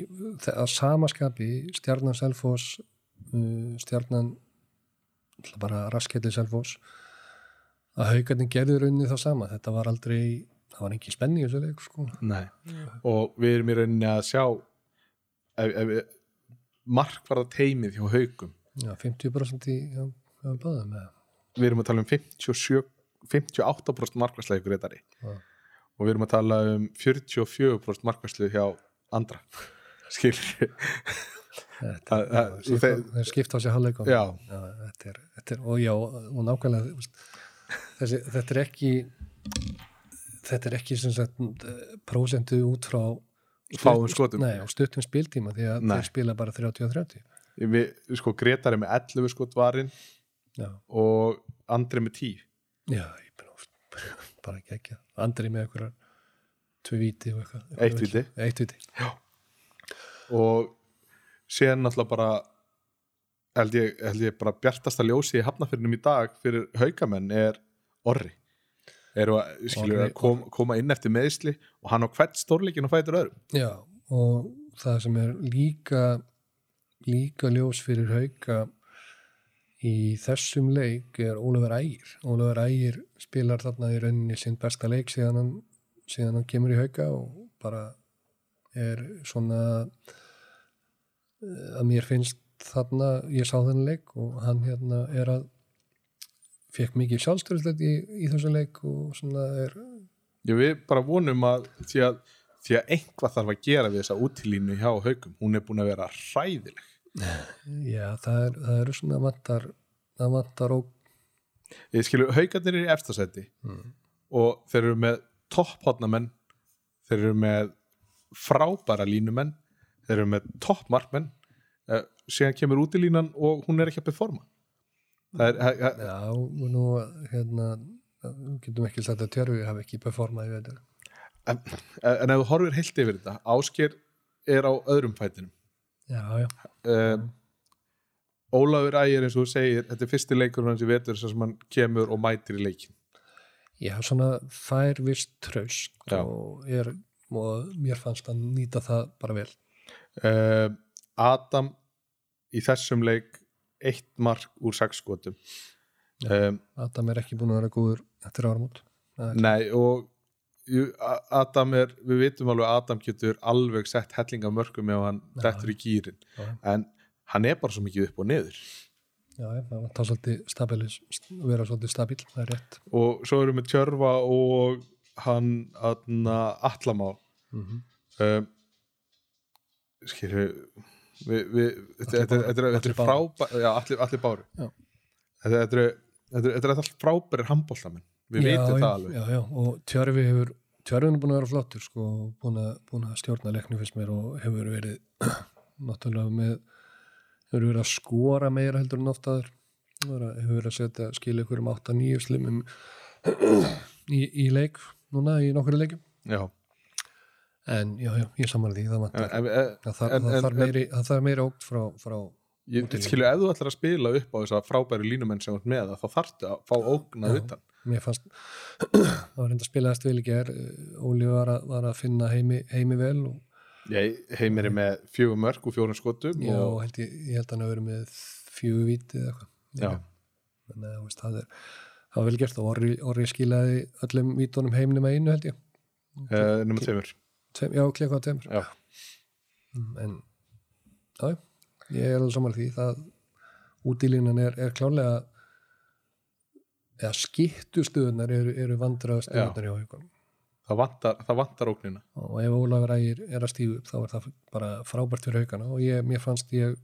að samaskapi stjarnan Selfoss uh, stjarnan ætla bara rasketli Selfoss að haugarnir gerðu rauninni þá sama. Þetta var aldrei, það var ekki spenni í þessu leik sko. Nei. og við erum í rauninni að sjá ef, ef við markvarða teimið hjá Haukum Já, 50% í já, báðum eða. við erum að tala um 57, 58% markværsla ykkur reytari Já. og við erum að tala um 44% markværslu hjá andra [laughs] skilur Þetta, Það- það- þeir- þeir skipta á sig halvleikum Já. þetta er, þetta er, og já, og nákvæmlega þessi, þetta er ekki þetta er ekki eh, prósentu út frá Fáum skotum. Nei, og stuttum spiltíma því að þeir spila bara 30 og 30 við, sko, Gretar er með 11 skot varinn Já, og Andri með 10 já ég bara, [laughs] bara ekki ekki Andri með einhverjar tvö víti og eitthvað Eitt víti. Eitt víti. Og síðan náttúrulega bara held ég, held ég bara bjartasta ljósi í hafnafyrinum í dag fyrir haugamenn er orri eru að, skilur, að kom, koma inn eftir meðsli og hann á hvert stórleikin og fætur öðrum. Já, og það sem er líka líka ljós fyrir hauka í þessum leik er Ólafur Ægir. Ólafur Ægir spilar þarna í rauninni sinn besta leik síðan hann, síðan hann kemur í hauka og bara er svona eh, að mér finnst þarna, ég sá þennan leik og hann hérna er að fekk mikið sjálfstörðslega í, í þessum leik og svona er Já, við bara vonum að því að, því að einhvað þarf að gera við þessa útilínu hjá haugum, hún er búin að vera hræðileg. Já, það, er, eru svona vantar, það vantar og ég skilur, haugarnir eru í efstasæti Mm. og þeir eru með topphotnamenn þeir eru með frábæra línumenn þeir eru með toppmarkmenn. Uh, síðan kemur útilínan og hún er ekki að performa er, he- he- Já, og nú hérna, við getum ekki sagt að Tjörfi hafi ekki performað í veitur. en, en ef þú horfir heilt yfir þetta Ásker er á öðrum fætinum Já, já, uh, Ólafur Ægir eins og þú segir þetta er fyrsti leikur hans í vetur sem hann kemur og mætir í leikin já, svona fær vist tröst Já. og, er, og mér fannst að nýta það bara vel. uh, Adam í þessum leik eitt mark úr sex skotum um, Adam er ekki búin að vera góður eftir áramót. Nei og Adam er, við vitum alveg að Adam getur alveg sett helling af mörgum ef hann Já. dettur í gýrin Já. en hann er bara svo mikið upp og niður Já, það var svolítið stabilis, vera svolítið stabil, það er rétt. og svo erum við Tjörfa og hann aðna Allamá Mm -hmm. um, skilju þetta, er- frábæri já, allir, báru þetta, er- alltaf frábæri handbóltamenn við já, það alveg. Já, já, og Tjörfi hefur, Tjörfi er búin að vera flottur, sko, búin að, búin að stjórna leiknum fyrst mér og hefur verið [clears throat] náttúrulega með hefur verið að skora meira heldur en oftaður hefur verið að setja skilja ykkur um 8-9 slimum í, í leik núna í nokkru leikum já, en já, já, ég saman því það, vantar, en, en, það, það, en- þarf meiri, það þarf meiri ógt frá, frá ég Útileik. skilju ef þú ætlar að spila upp á þess að frábæri línumenn sem ert með þá þarftu að fá ógnað utan. mér fannst [clears throat] það var reynda að spilaðast vel í ger Óli var að, var að finna heimi, heimi vel og ég heimir með fjögur mörg og fjórum skotum já, og, held ég, ég held að hann hafi verið með fjögur víti eða eitthvað. Það, er, það var vel gert og Orri, Orri skilaði öllum vítunum heimnum að einu held ég. Uh, nema tveimur Tveim, já, klekka á tveimur. Já, Mm, en já, ég er alveg saman því. Það útílínan er, er klárlega eða skiptustuðunar eru, eru vandraðstuðunar hjá haugunum það vantar, það vantar ógnina. Og ef Ólafur Ægir er að stígu upp þá er það bara frábært fyrir haugana. Og ég, mér fannst ég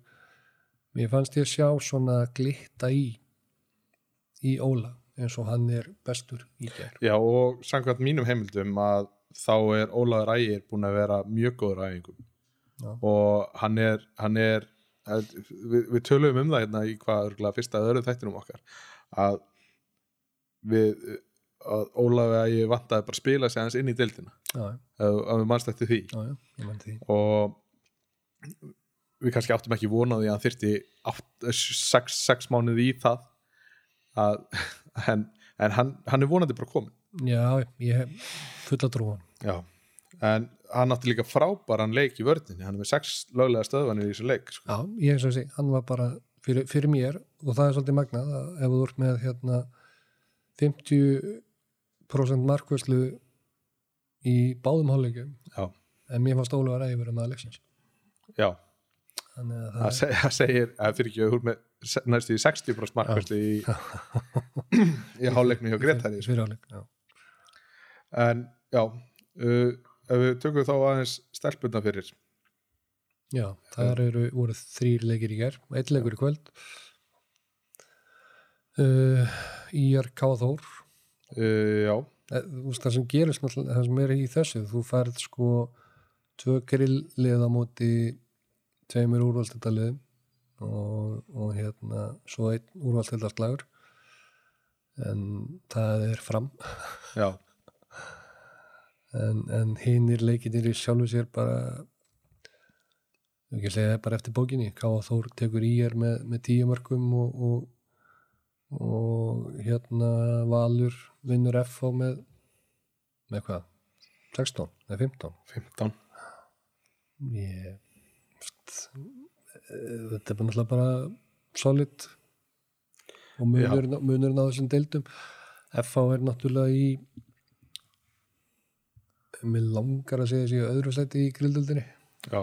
mér fannst ég sjá svona glitta í í Óla eins og hann er bestur í gær. Já og samkvæmt mínum heimildum að þá er Ólaður Ægir búin að vera mjög góður æfingum. Já. og hann er, hann er við, við tölum um það hérna í hvað fyrsta öðru þættinum okkar að við að Ólaður Ægir vantaði bara að spila sig aðeins inn í deildina. Já, að, að við mannst eftir því. Já, því. Og við kannski áttum ekki vonaði að hann þyrti 6 mánuði í það að, [laughs] en, en hann, hann er vonandi bara komin já, ég hef fulla trúan já, en hann átti líka frábæran leik í vörðinni, hann er með 6 löglega stöðvanir í þessu leik sko. Já, ég eins og þessi, hann var bara fyrir, fyrir mér og það er svolítið magnað að ef þú ert með hérna 50% markvæslu í báðum hálfleikum en mér fannst að ég verið með Alexis já. Þannig að það seg, segir, að fyrir ekki að hún með se- næstu í 60% markvæslu í, í hálfleiknu hjá Gretari er fyrir hálfleik já. En já uh, ef við tökum þá aðeins stelpunna fyrir. Já, það eru voru þrýr leikir í og einn leikur í kvöld. Uh, Íjar Káþór uh, já, Eh, það sem gerist náttúrulega, það sem er í þessu þú færð sko tvö grillið á móti tveimur úrvalstildaliðum og, og hérna svo einn úrvalstildarslagur en það er fram. Já, [laughs] en, en hinnir leikinir í sjálfu sér bara ekki segja bara eftir bókinni. Káa Þór tekur í er með, með tíu mörgum og, og, og hérna Valur vinnur F með með hvað? 16 eða 15 15 ég þetta er bara náttúrulega bara solid og munurinn á þessum deildum. FH er náttúrulega í mér langar að segja þessi öðru seti í grildöldinni Já,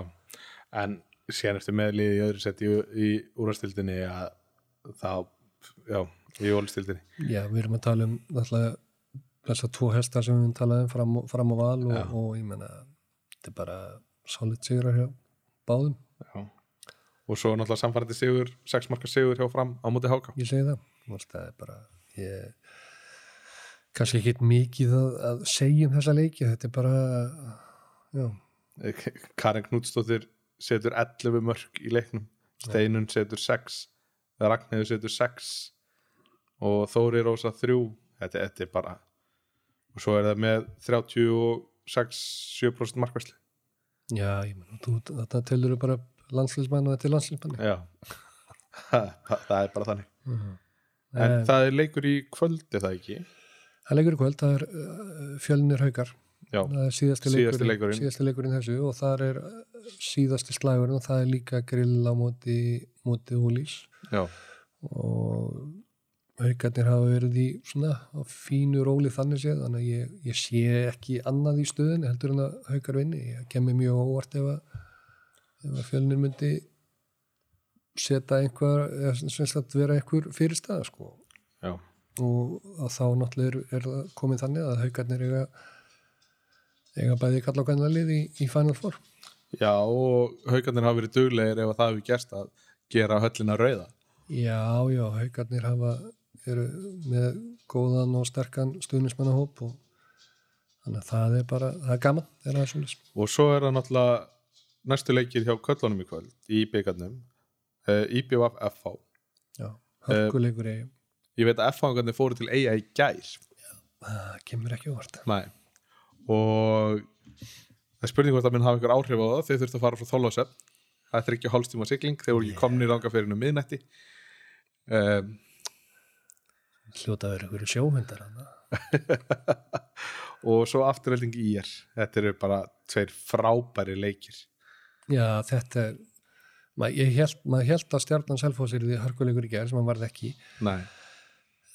en síðan eftir meðlið í öðru seti í, í úrvastildinni að þá, já, í ólistildinni já, við erum að tala um náttúrulega þessar tvo hestar sem við höfum talað um fram, og- fram á val og, Já. og ég menna þetta er bara solid sigrar hjá báðum, Já, og svo náttúrulega samfærandi sigur, sex marka sigur hjá fram á móti háka. Ég segi það það er bara ég, kannski ekki mikið að, að segja um þessa leiki, þetta er bara já, Karin Knútsdóttir setur 11 mörg í leiknum Steinun setur 6 Ragnhildur setur 6 og Þóri Rósa 3 þetta, þetta er bara og svo er það með 36-7% markvæsli já, ég menn þetta telur bara landslýsmann og þetta er landslýsmann Já. [laughs] Það, er bara þannig. Mhm. en Eh, það er leikur í kvöldi það ekki það leikur í kvöld, það er uh, fjölnir haukar. Já, það er síðasti Síðasti leikurinn, leikurinn. síðasti leikurinn þessu og það er uh, síðasti slagurinn og það er líka grill á móti, móti húlís já, og haukarnir hafa verið í svona fínu róli þannig séð þannig að ég, ég sé ekki annað í stöðin heldur en að haukar vinni. Ég kemur mjög óvart ef að, ef að fjölnir myndi setja einhver eða sem sagt vera einhver fyrirstæða sko. Já, og þá náttúrulega er, er komið þannig að haukarnir eiga eiga bæði kalla á kannan lið í, í Final Four. Já og haugarnir hafa verið duglegir ef að það hefur gerst að gera höllina rauða. Já, já, haukarnir hafa eru með góðan og sterkan stuðnismannahóp og þannig að það er bara, það er gaman það er svolítið. og svo er það náttúrulega næstu leikir hjá köllunum í kvöld í byggarnum uh, IBVF FH já, hörkuleikur uh, ég veit að FH fóru til eiga í gær. Það kemur ekki Nei. og það er spurning hvort það minn hafa einhver áhrif á það. Þeir þurftu að fara frá Þólasöf það er ekki hálfstíma sigling, þeir voru ekki komni í rangaferinu miðnætti. Um, hljóta að vera einhverju sjóhundar [laughs] og svo afturhelding í er. Þetta eru bara tveir frábæri leikir. Já þetta er mað, ég held, maður held að stjarnan selfósir því harkuleikur í gerð sem hann varð ekki. Nei.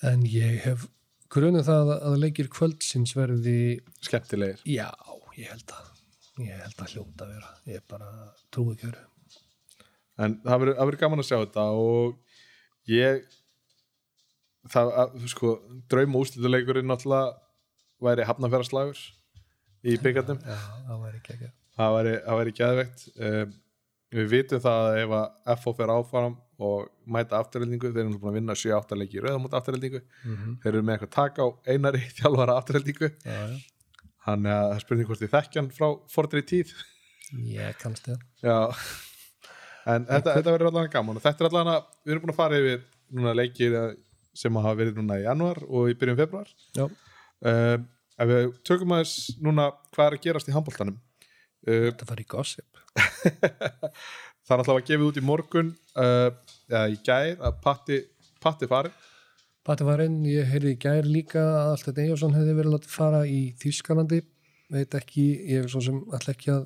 En ég hef grunum það að leikir kvöldsins verði skemmtilegir. Já, ég held að ég held að hljóta að vera. Ég bara trúið kjöru en það verður verið gaman að sjá þetta og ég það, að, sko, draum og úslituleikurinn náttúrulega væri hafnafjörðarslagur í byggjarnum já, það væri ekki ekki það væri, gæðveikt um, við vitum það að ef að FO fer áfram og mæta afturheldingu. Þeir eru búin að vinna 7-8 leiki í rauðamót afturheldingu. Mm -hmm. þeir eru með eitthvað taka á einari [laughs] þjálfara afturheldingu. Já. þannig að er spurning hvort þið þekkjan frá fordri tíð. Ég kannst já. En þetta, þetta verður allavega gaman. Og þetta er allavega, við erum búin að fara yfir núna leikir sem hafa verið núna í januar og í byrjun februar já, um, ef við tökum aðeins núna hvað er að gerast í handbóltanum uh, þetta fari í gossip. [laughs] Það er alltaf að gefa út í morgun uh, eða í gær að Patti, Patti farin Patti var inn, ég heyrði í gær líka að allt þetta Eyjásson hefði verið látið fara í Þýskalandi, veit ekki ég er svo sem alltaf ekki að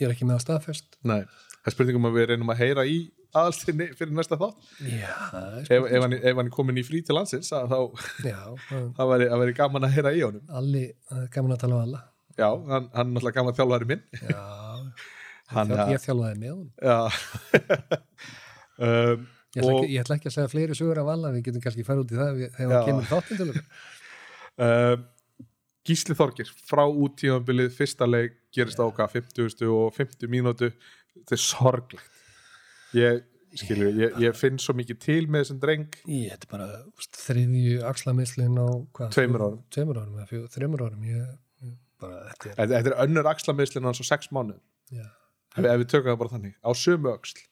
ég er ekki með að staðfest. Nei, það er spurningum að við reynum að heyra í aðalstinni fyrir næsta þátt. Já, ef, ef, hann, er komin í frí til landsins að þá væri, það væri gaman að heyra í honum. Alli, gaman að tala um alla. Já, hann, hann er náttúrulega gaman þjálfari minn. Já, Hann, ég, þjálfaði með hún Já [laughs] um, ég ætla, og ekki, ég ætla ekki að segja fleiri sögur af alla við getum kannski fara út í það við- þegar Já. það kemur þáttinn til okkur um, Gísli Þorgir frá útíðanbilið fyrsta leik gerist á okkar 50 og 50 mínútu. Þetta er sorglegt. Ég, skilju, ég, ég finn svo mikið til með þessum dreng. Ég, þetta er bara þriðju axlamislinn á hvað, Tveimur árum. tveimur árum, eða fjögur, þreimur árum ég, bara, þetta er þetta, er önnur axlamiðslinn hans á 6 mánu já, ef, ef við tökum það bara þannig, á sömu öxl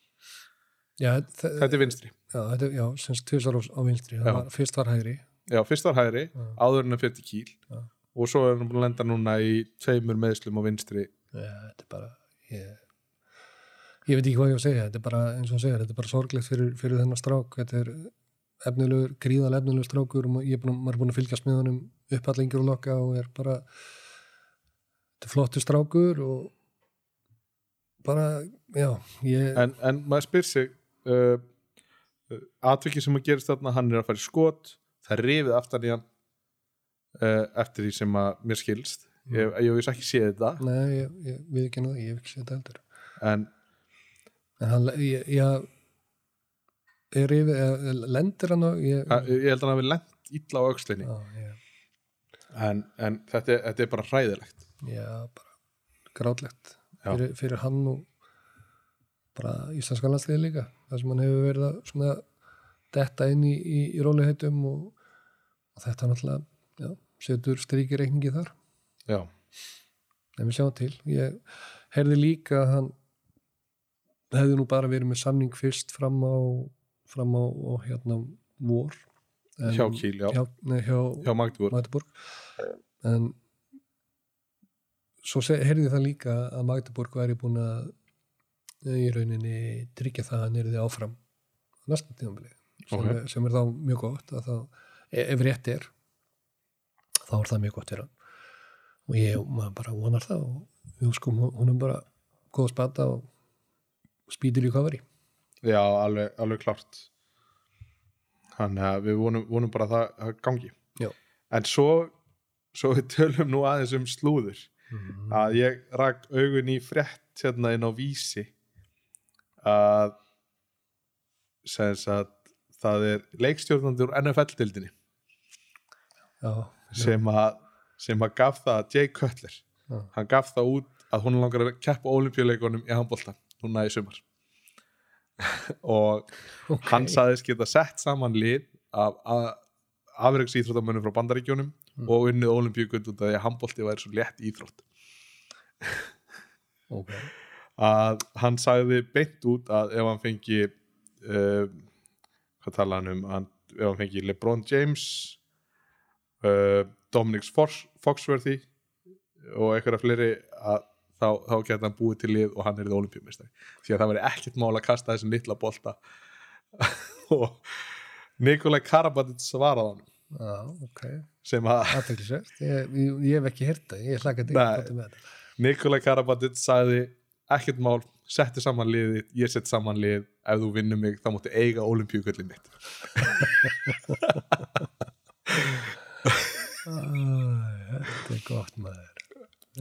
já, þe- þetta er vinstri, já, þetta er, já, semst tvisar á, vinstri. Var, fyrst var hægri. Já, fyrst var hægri Já. áður en að fyrir kýl Já. og svo er hann búin að lenda núna í tveimur meðslum á vinstri. Já, þetta er bara ég, ég veit ekki hvað ég á að segja. Þetta er bara, eins og að segja, þetta er bara sorglegt fyrir, fyrir þennan strák, þetta er efnilegur, gríðal efnilegur strákur og ég er búin, er búin að fylgjast með honum uppallengur og lokka og er bara þetta er flottur strákur og bara, já ég, en, en maður spyr sig uh, atvikið sem að gerist þarna hann er að fara í skot það er rifið aftan í hann uh, eftir því sem að mér skilst. Ég, ég veist ekki séð þetta. Nei, ég, ég við ekki náðu, ég hef ekki séð þetta heldur. En en hann, ég, ég er eða lendir hann á ég, held að hann hafi lent illa á aukslinni ég, en, en þetta, þetta er bara hræðilegt. Já, bara grátlegt. Fyrir, fyrir hann og bara íslenska landsliði líka þar sem hann hefur verið að svona detta inn í, í, í róliheitum og, og þetta náttúrulega já, setur strikið reikningi þar. Já, en við sjáum til. Ég heyrði líka að hann hefði nú bara verið með samning fyrst fram á fram á og hérna vor. En- hjá Kíl, já, hjá, nei, hjá, hjá Magdeburg. Magdeburg. En svo heyrði það líka að Magdeburg væri búin að í rauninni tryggja það að hann erði áfram á næsta tíðanbili sem, Ok. er- sem er þá mjög gott að þá, e- ef rétt er þá er það mjög gott fyrir hann. Og ég maður bara vonar það og við sko hún er bara góð spata og spýtir í kofari já, alveg, alveg klart þannig að við vonum, vonum bara að það, gangi. Já. en svo svo við tölum nú aðeins um slúður. Að ég rak augun í frétt hérna inn á vísi að sem sagt það er leikstjórnandi úr NFL-dildinni sem að sem að gaf það að Jay Cutler Já. hann gaf það út að hún langar að keppa olimpíuleikunum í handbólta núna í sumar. [laughs] Og ok. hann saðist geta sett saman lið af, af afreiks íþróttamönnum frá bandaríkjónum Mm. og unnið olimpíukund út af því að handbólti væri svo létt íþrótt. Ok, að hann sagði beint út að ef hann fengi uh, hvað tala hann um? Hann, ef hann fengi LeBron James uh, Dominic Fox, Foxworthy og einhverja fleiri að þá, þá geta hann búið til lið og hann er í olimpíumistari því að það veri ekkert mál að kasta þessum litla bolta. [laughs] Og Nikolai Karabatic svaraði hann Já, ok, sem að aðteklisvert ég, ég, ég hef ekki hýrt það, ég hlaka þetta Nikolai Karabatic sagði ekkert mál, setti saman liðið ég sett saman lið, ef þú vinnur mig þá máttu eiga olimpíugullin mitt. Þetta er gott maður.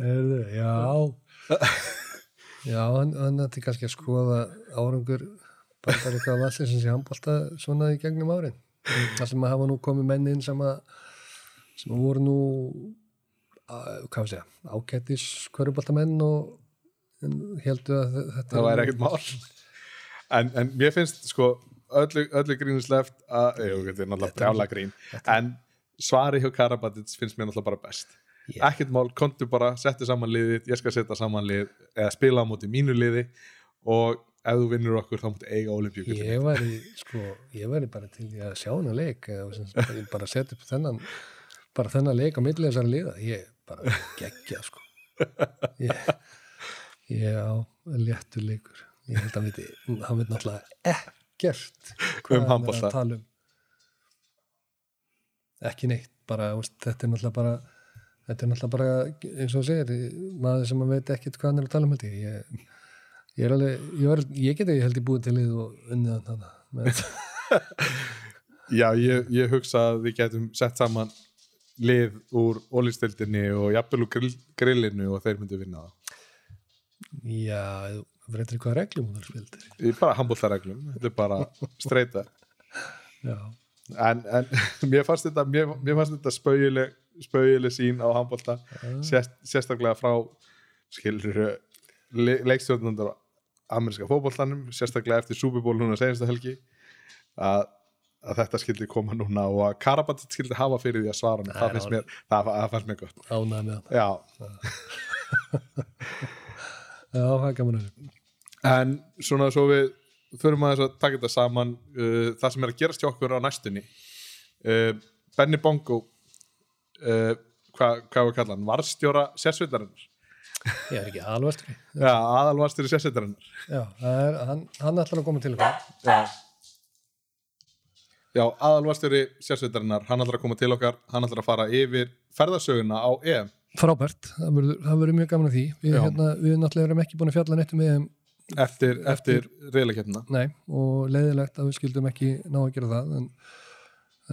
Erðu, já. Já, hann, hann ætti kannski að skoða árangur bara eitthvað vallir sem sé handbólta svona í gegnum árin. Sem að hafa nú komið menn inn sem að sem að voru nú að, hvað við segja, ágættis hverjubóltamenn og heldur að þe- þetta það væri ekkert mál. En, en mér finnst sko öllu, öllu grínusleft að, jú, þetta er náttúrulega brjála grín. en svari hjá Karabatic finnst mér náttúrulega bara best. Já. ekkert mál, kontu bara, settu saman liðið ég skal setja saman lið, eða spila á móti mínu liði og ef þú vinnur okkur þá máttu eiga olimpíugullin Ég væri, sko, ég væri bara til að sjá hana leik eða bara setja upp þennan bara þennan leik á milli þessari liða. Ég bara geggja, sko. Ég, ég á léttur leikur ég held að viti, hann viti náttúrulega ekkert hvað Um hann er að tala um ekki neitt, bara, þetta er náttúrulega bara þetta er náttúrulega bara, eins og segir maður sem að veit ekkert hvað hann er að tala um ég, ég Ég er alveg, ég, var, ég geti held ég búið til lið og unnið þannig. [laughs] Já, ég, ég hugsa að við getum sett saman lið úr ólistildinni og jafnvel úr grill, grillinu og þeir myndu vinna það. Já, þú veitir hvað reglum hún er spildir. Í bara handbóltareglum, þetta er bara streyta. En, en [laughs] mér fannst þetta, mér, mér fannst þetta spaugileg, spaugileg sín á handbólta, sérst, sérstaklega frá skilur le, leikstjórnundar ameríska fótboltanum, sérstaklega eftir Bowl núna senasta helgi að, að þetta skildi koma núna og að Karabatit skildi hafa fyrir því að svara Nei, það, finnst ná- mér, það, það fannst mér gott. ánægð með hann. Já, [laughs] [laughs] Já, það er gaman að þessu. En svona svo við förum aðeins að taka þetta saman uh, það sem er að gerast hjá okkur á næstunni uh, Benny Bongo uh, hvað hva var kallan varstjóra sérsveitarinnar Ég er ekki alvestri. Já, aðalvarstjóri sérsveitarinnar Já, er, hann, hann ætlar að koma til okkar. Já Já, aðalvarstjóri sérsveitarinnar hann ætlar að koma til okkar, hann ætlar að fara yfir ferðarsöguna á EM Frábært, það verður, mjög gaman að því. Við, hérna, við náttúrulega erum ekki búin að fjalla neitt um EM, eftir, eftir reyðleikettina og leiðilegt að við skildum ekki ná að gera það, en,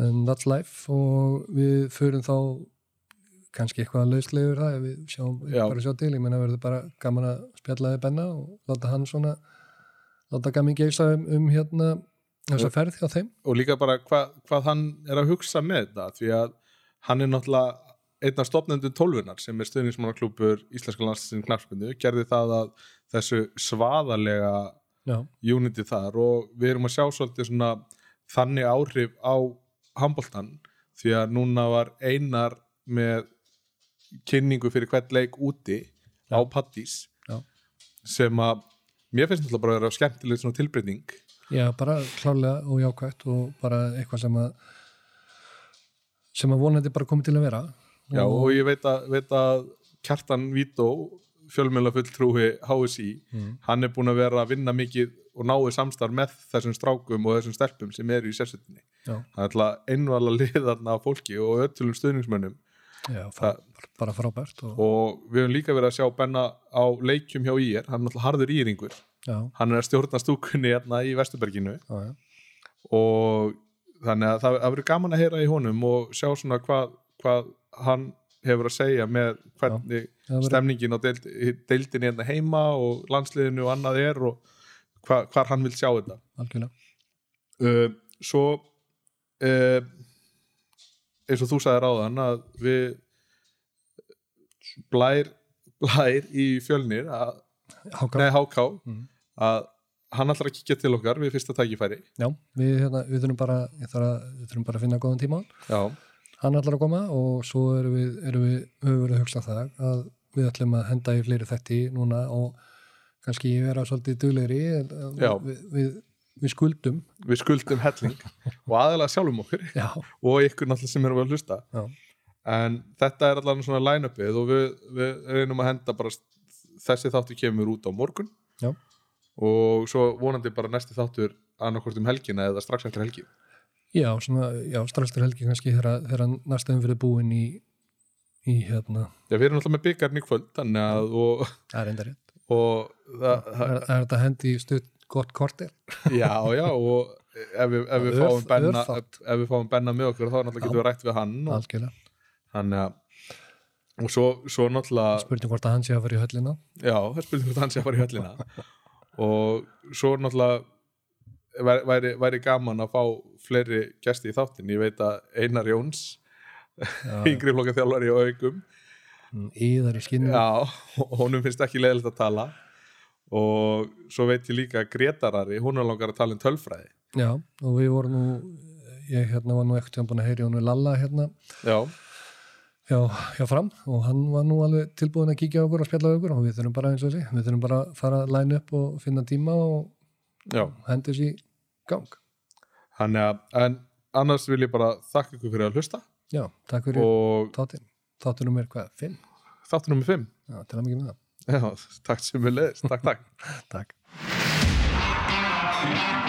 en that's life. Og við förum þá kannski eitthvað lauslegur það við sjáum Já. bara sjá til, ég menna verður bara gaman að spjalla við Benna og láta hann svona láta gamin geisa um, um hérna þessa ferð hjá þeim. og líka bara hva, hvað hann er að hugsa með þetta því að hann er náttúrulega einn af stopnendum tólfunar sem er stöðnismannaklúpur Íslenska landslýsinn knarfspundu gerði það að þessu svaðalega Já, unity þar og við erum að sjá svolítið svona þannig áhrif á handboltan því að núna var einar með kynningu fyrir hvert leik úti á Pattís Já. sem að mér finnst náttúrulega bara að vera skemmtileg svona tilbreyting. Já, bara klárlega og jákvætt og bara eitthvað sem að sem að vonandi bara komið til að vera Já, og ég veit að, veit að Kjartan Vító, fjölmjöla fulltrúi HSI, Mm. hann er búin að vera að vinna mikið og náðu samstarf með þessum strákum og þessum stelpum sem eru í sérsettinni. Já, Það er alltaf einvala liðarna af fólki og öllum stuðningsmönnum. Já frá, bara frábært og, og við höfum líka verið að sjá Benna á leikjum hjá IR, hann er alltaf harður íringur, já, hann er að stjórna stúkunni hérna í Vesturberginu já, og þannig að það, það verður gaman að heyra í honum og sjá svona hvað, hvað hann hefur að segja með hvernig verður- stemningin á deild, deildinni hérna heima og landsliðinu og annað er og hva, hvar hann vil sjá þetta. Algjörlega. Uh, svo uh, eins og þú sagðir áðan að við blær, blær í fjölnir að, Háká, nei, HK Mm. að hann ætlar að kíkja til okkar við fyrsta tækifæri. Já, við, hérna, við þurfum bara þarf við þurfum bara að finna góðan tíma á já, hann ætlar að koma og svo erum við, erum við höfum verið að hugsa það að við ætlum að henda í fleiri þætti núna og kannski vera svolítið Já. við, við, við skuldum. Við skuldum helling og aðalega sjálfum okkur já, og ykkur náttúrulega sem eru að hlusta. Já, en þetta er allavega svona line-upið og við, við reynum að henda bara þessi þáttur kemur út á morgun Já. og svo vonandi bara næsti þáttur annarkvort um helgina eða strax eftir helgi já, svona, já straxtur helgi kannski þegar, næstaðum fyrir búin í, í hérna, Já, við erum náttúrulega með byggarn í kvöld þannig að og, það er enda rétt. og það, það, er, þetta hendi stutt gott kortir já, já og ef við, ef við, fáum, benna, ef, ef við fáum benna með okkur þá náttúrulega getum við rætt við hann og, algjörlega, þannig að og svo, svo náttúrulega spurning hvort að hann sé að fara í höllina. Já, það spurning hvort hann sé að fara í höllina. Og svo náttúrulega væri, væri, væri gaman að fá fleiri gesti í þáttin ég veit að Einar Jóns yngri flokka þjálfari og augum íðar í skinni. [laughs] Honum finnst ekki leiðilegt að tala. Og svo veit ég líka að Gretarari, hún er langar að tala um tölfræði. Já, og við vorum nú ég hérna var nú ekkert búin að heyri hún Lalla hérna. Já, já, já fram. Og hann var nú alveg tilbúin að kíkja okkur og spjalla okkur. Og við þurfum bara eins og þessi, við þurfum bara að fara að line upp og finna tíma og já, hendi þessi gang. Þannig að en annars vil ég bara þakka ykkur fyrir að hlusta. Já, takk fyrir og þáttin Þáttinum er hvað, fimm? þáttur nummer 5 Já, til að mikið með það. Já, takk sem við leiðist, takk, takk. [laughs] Takk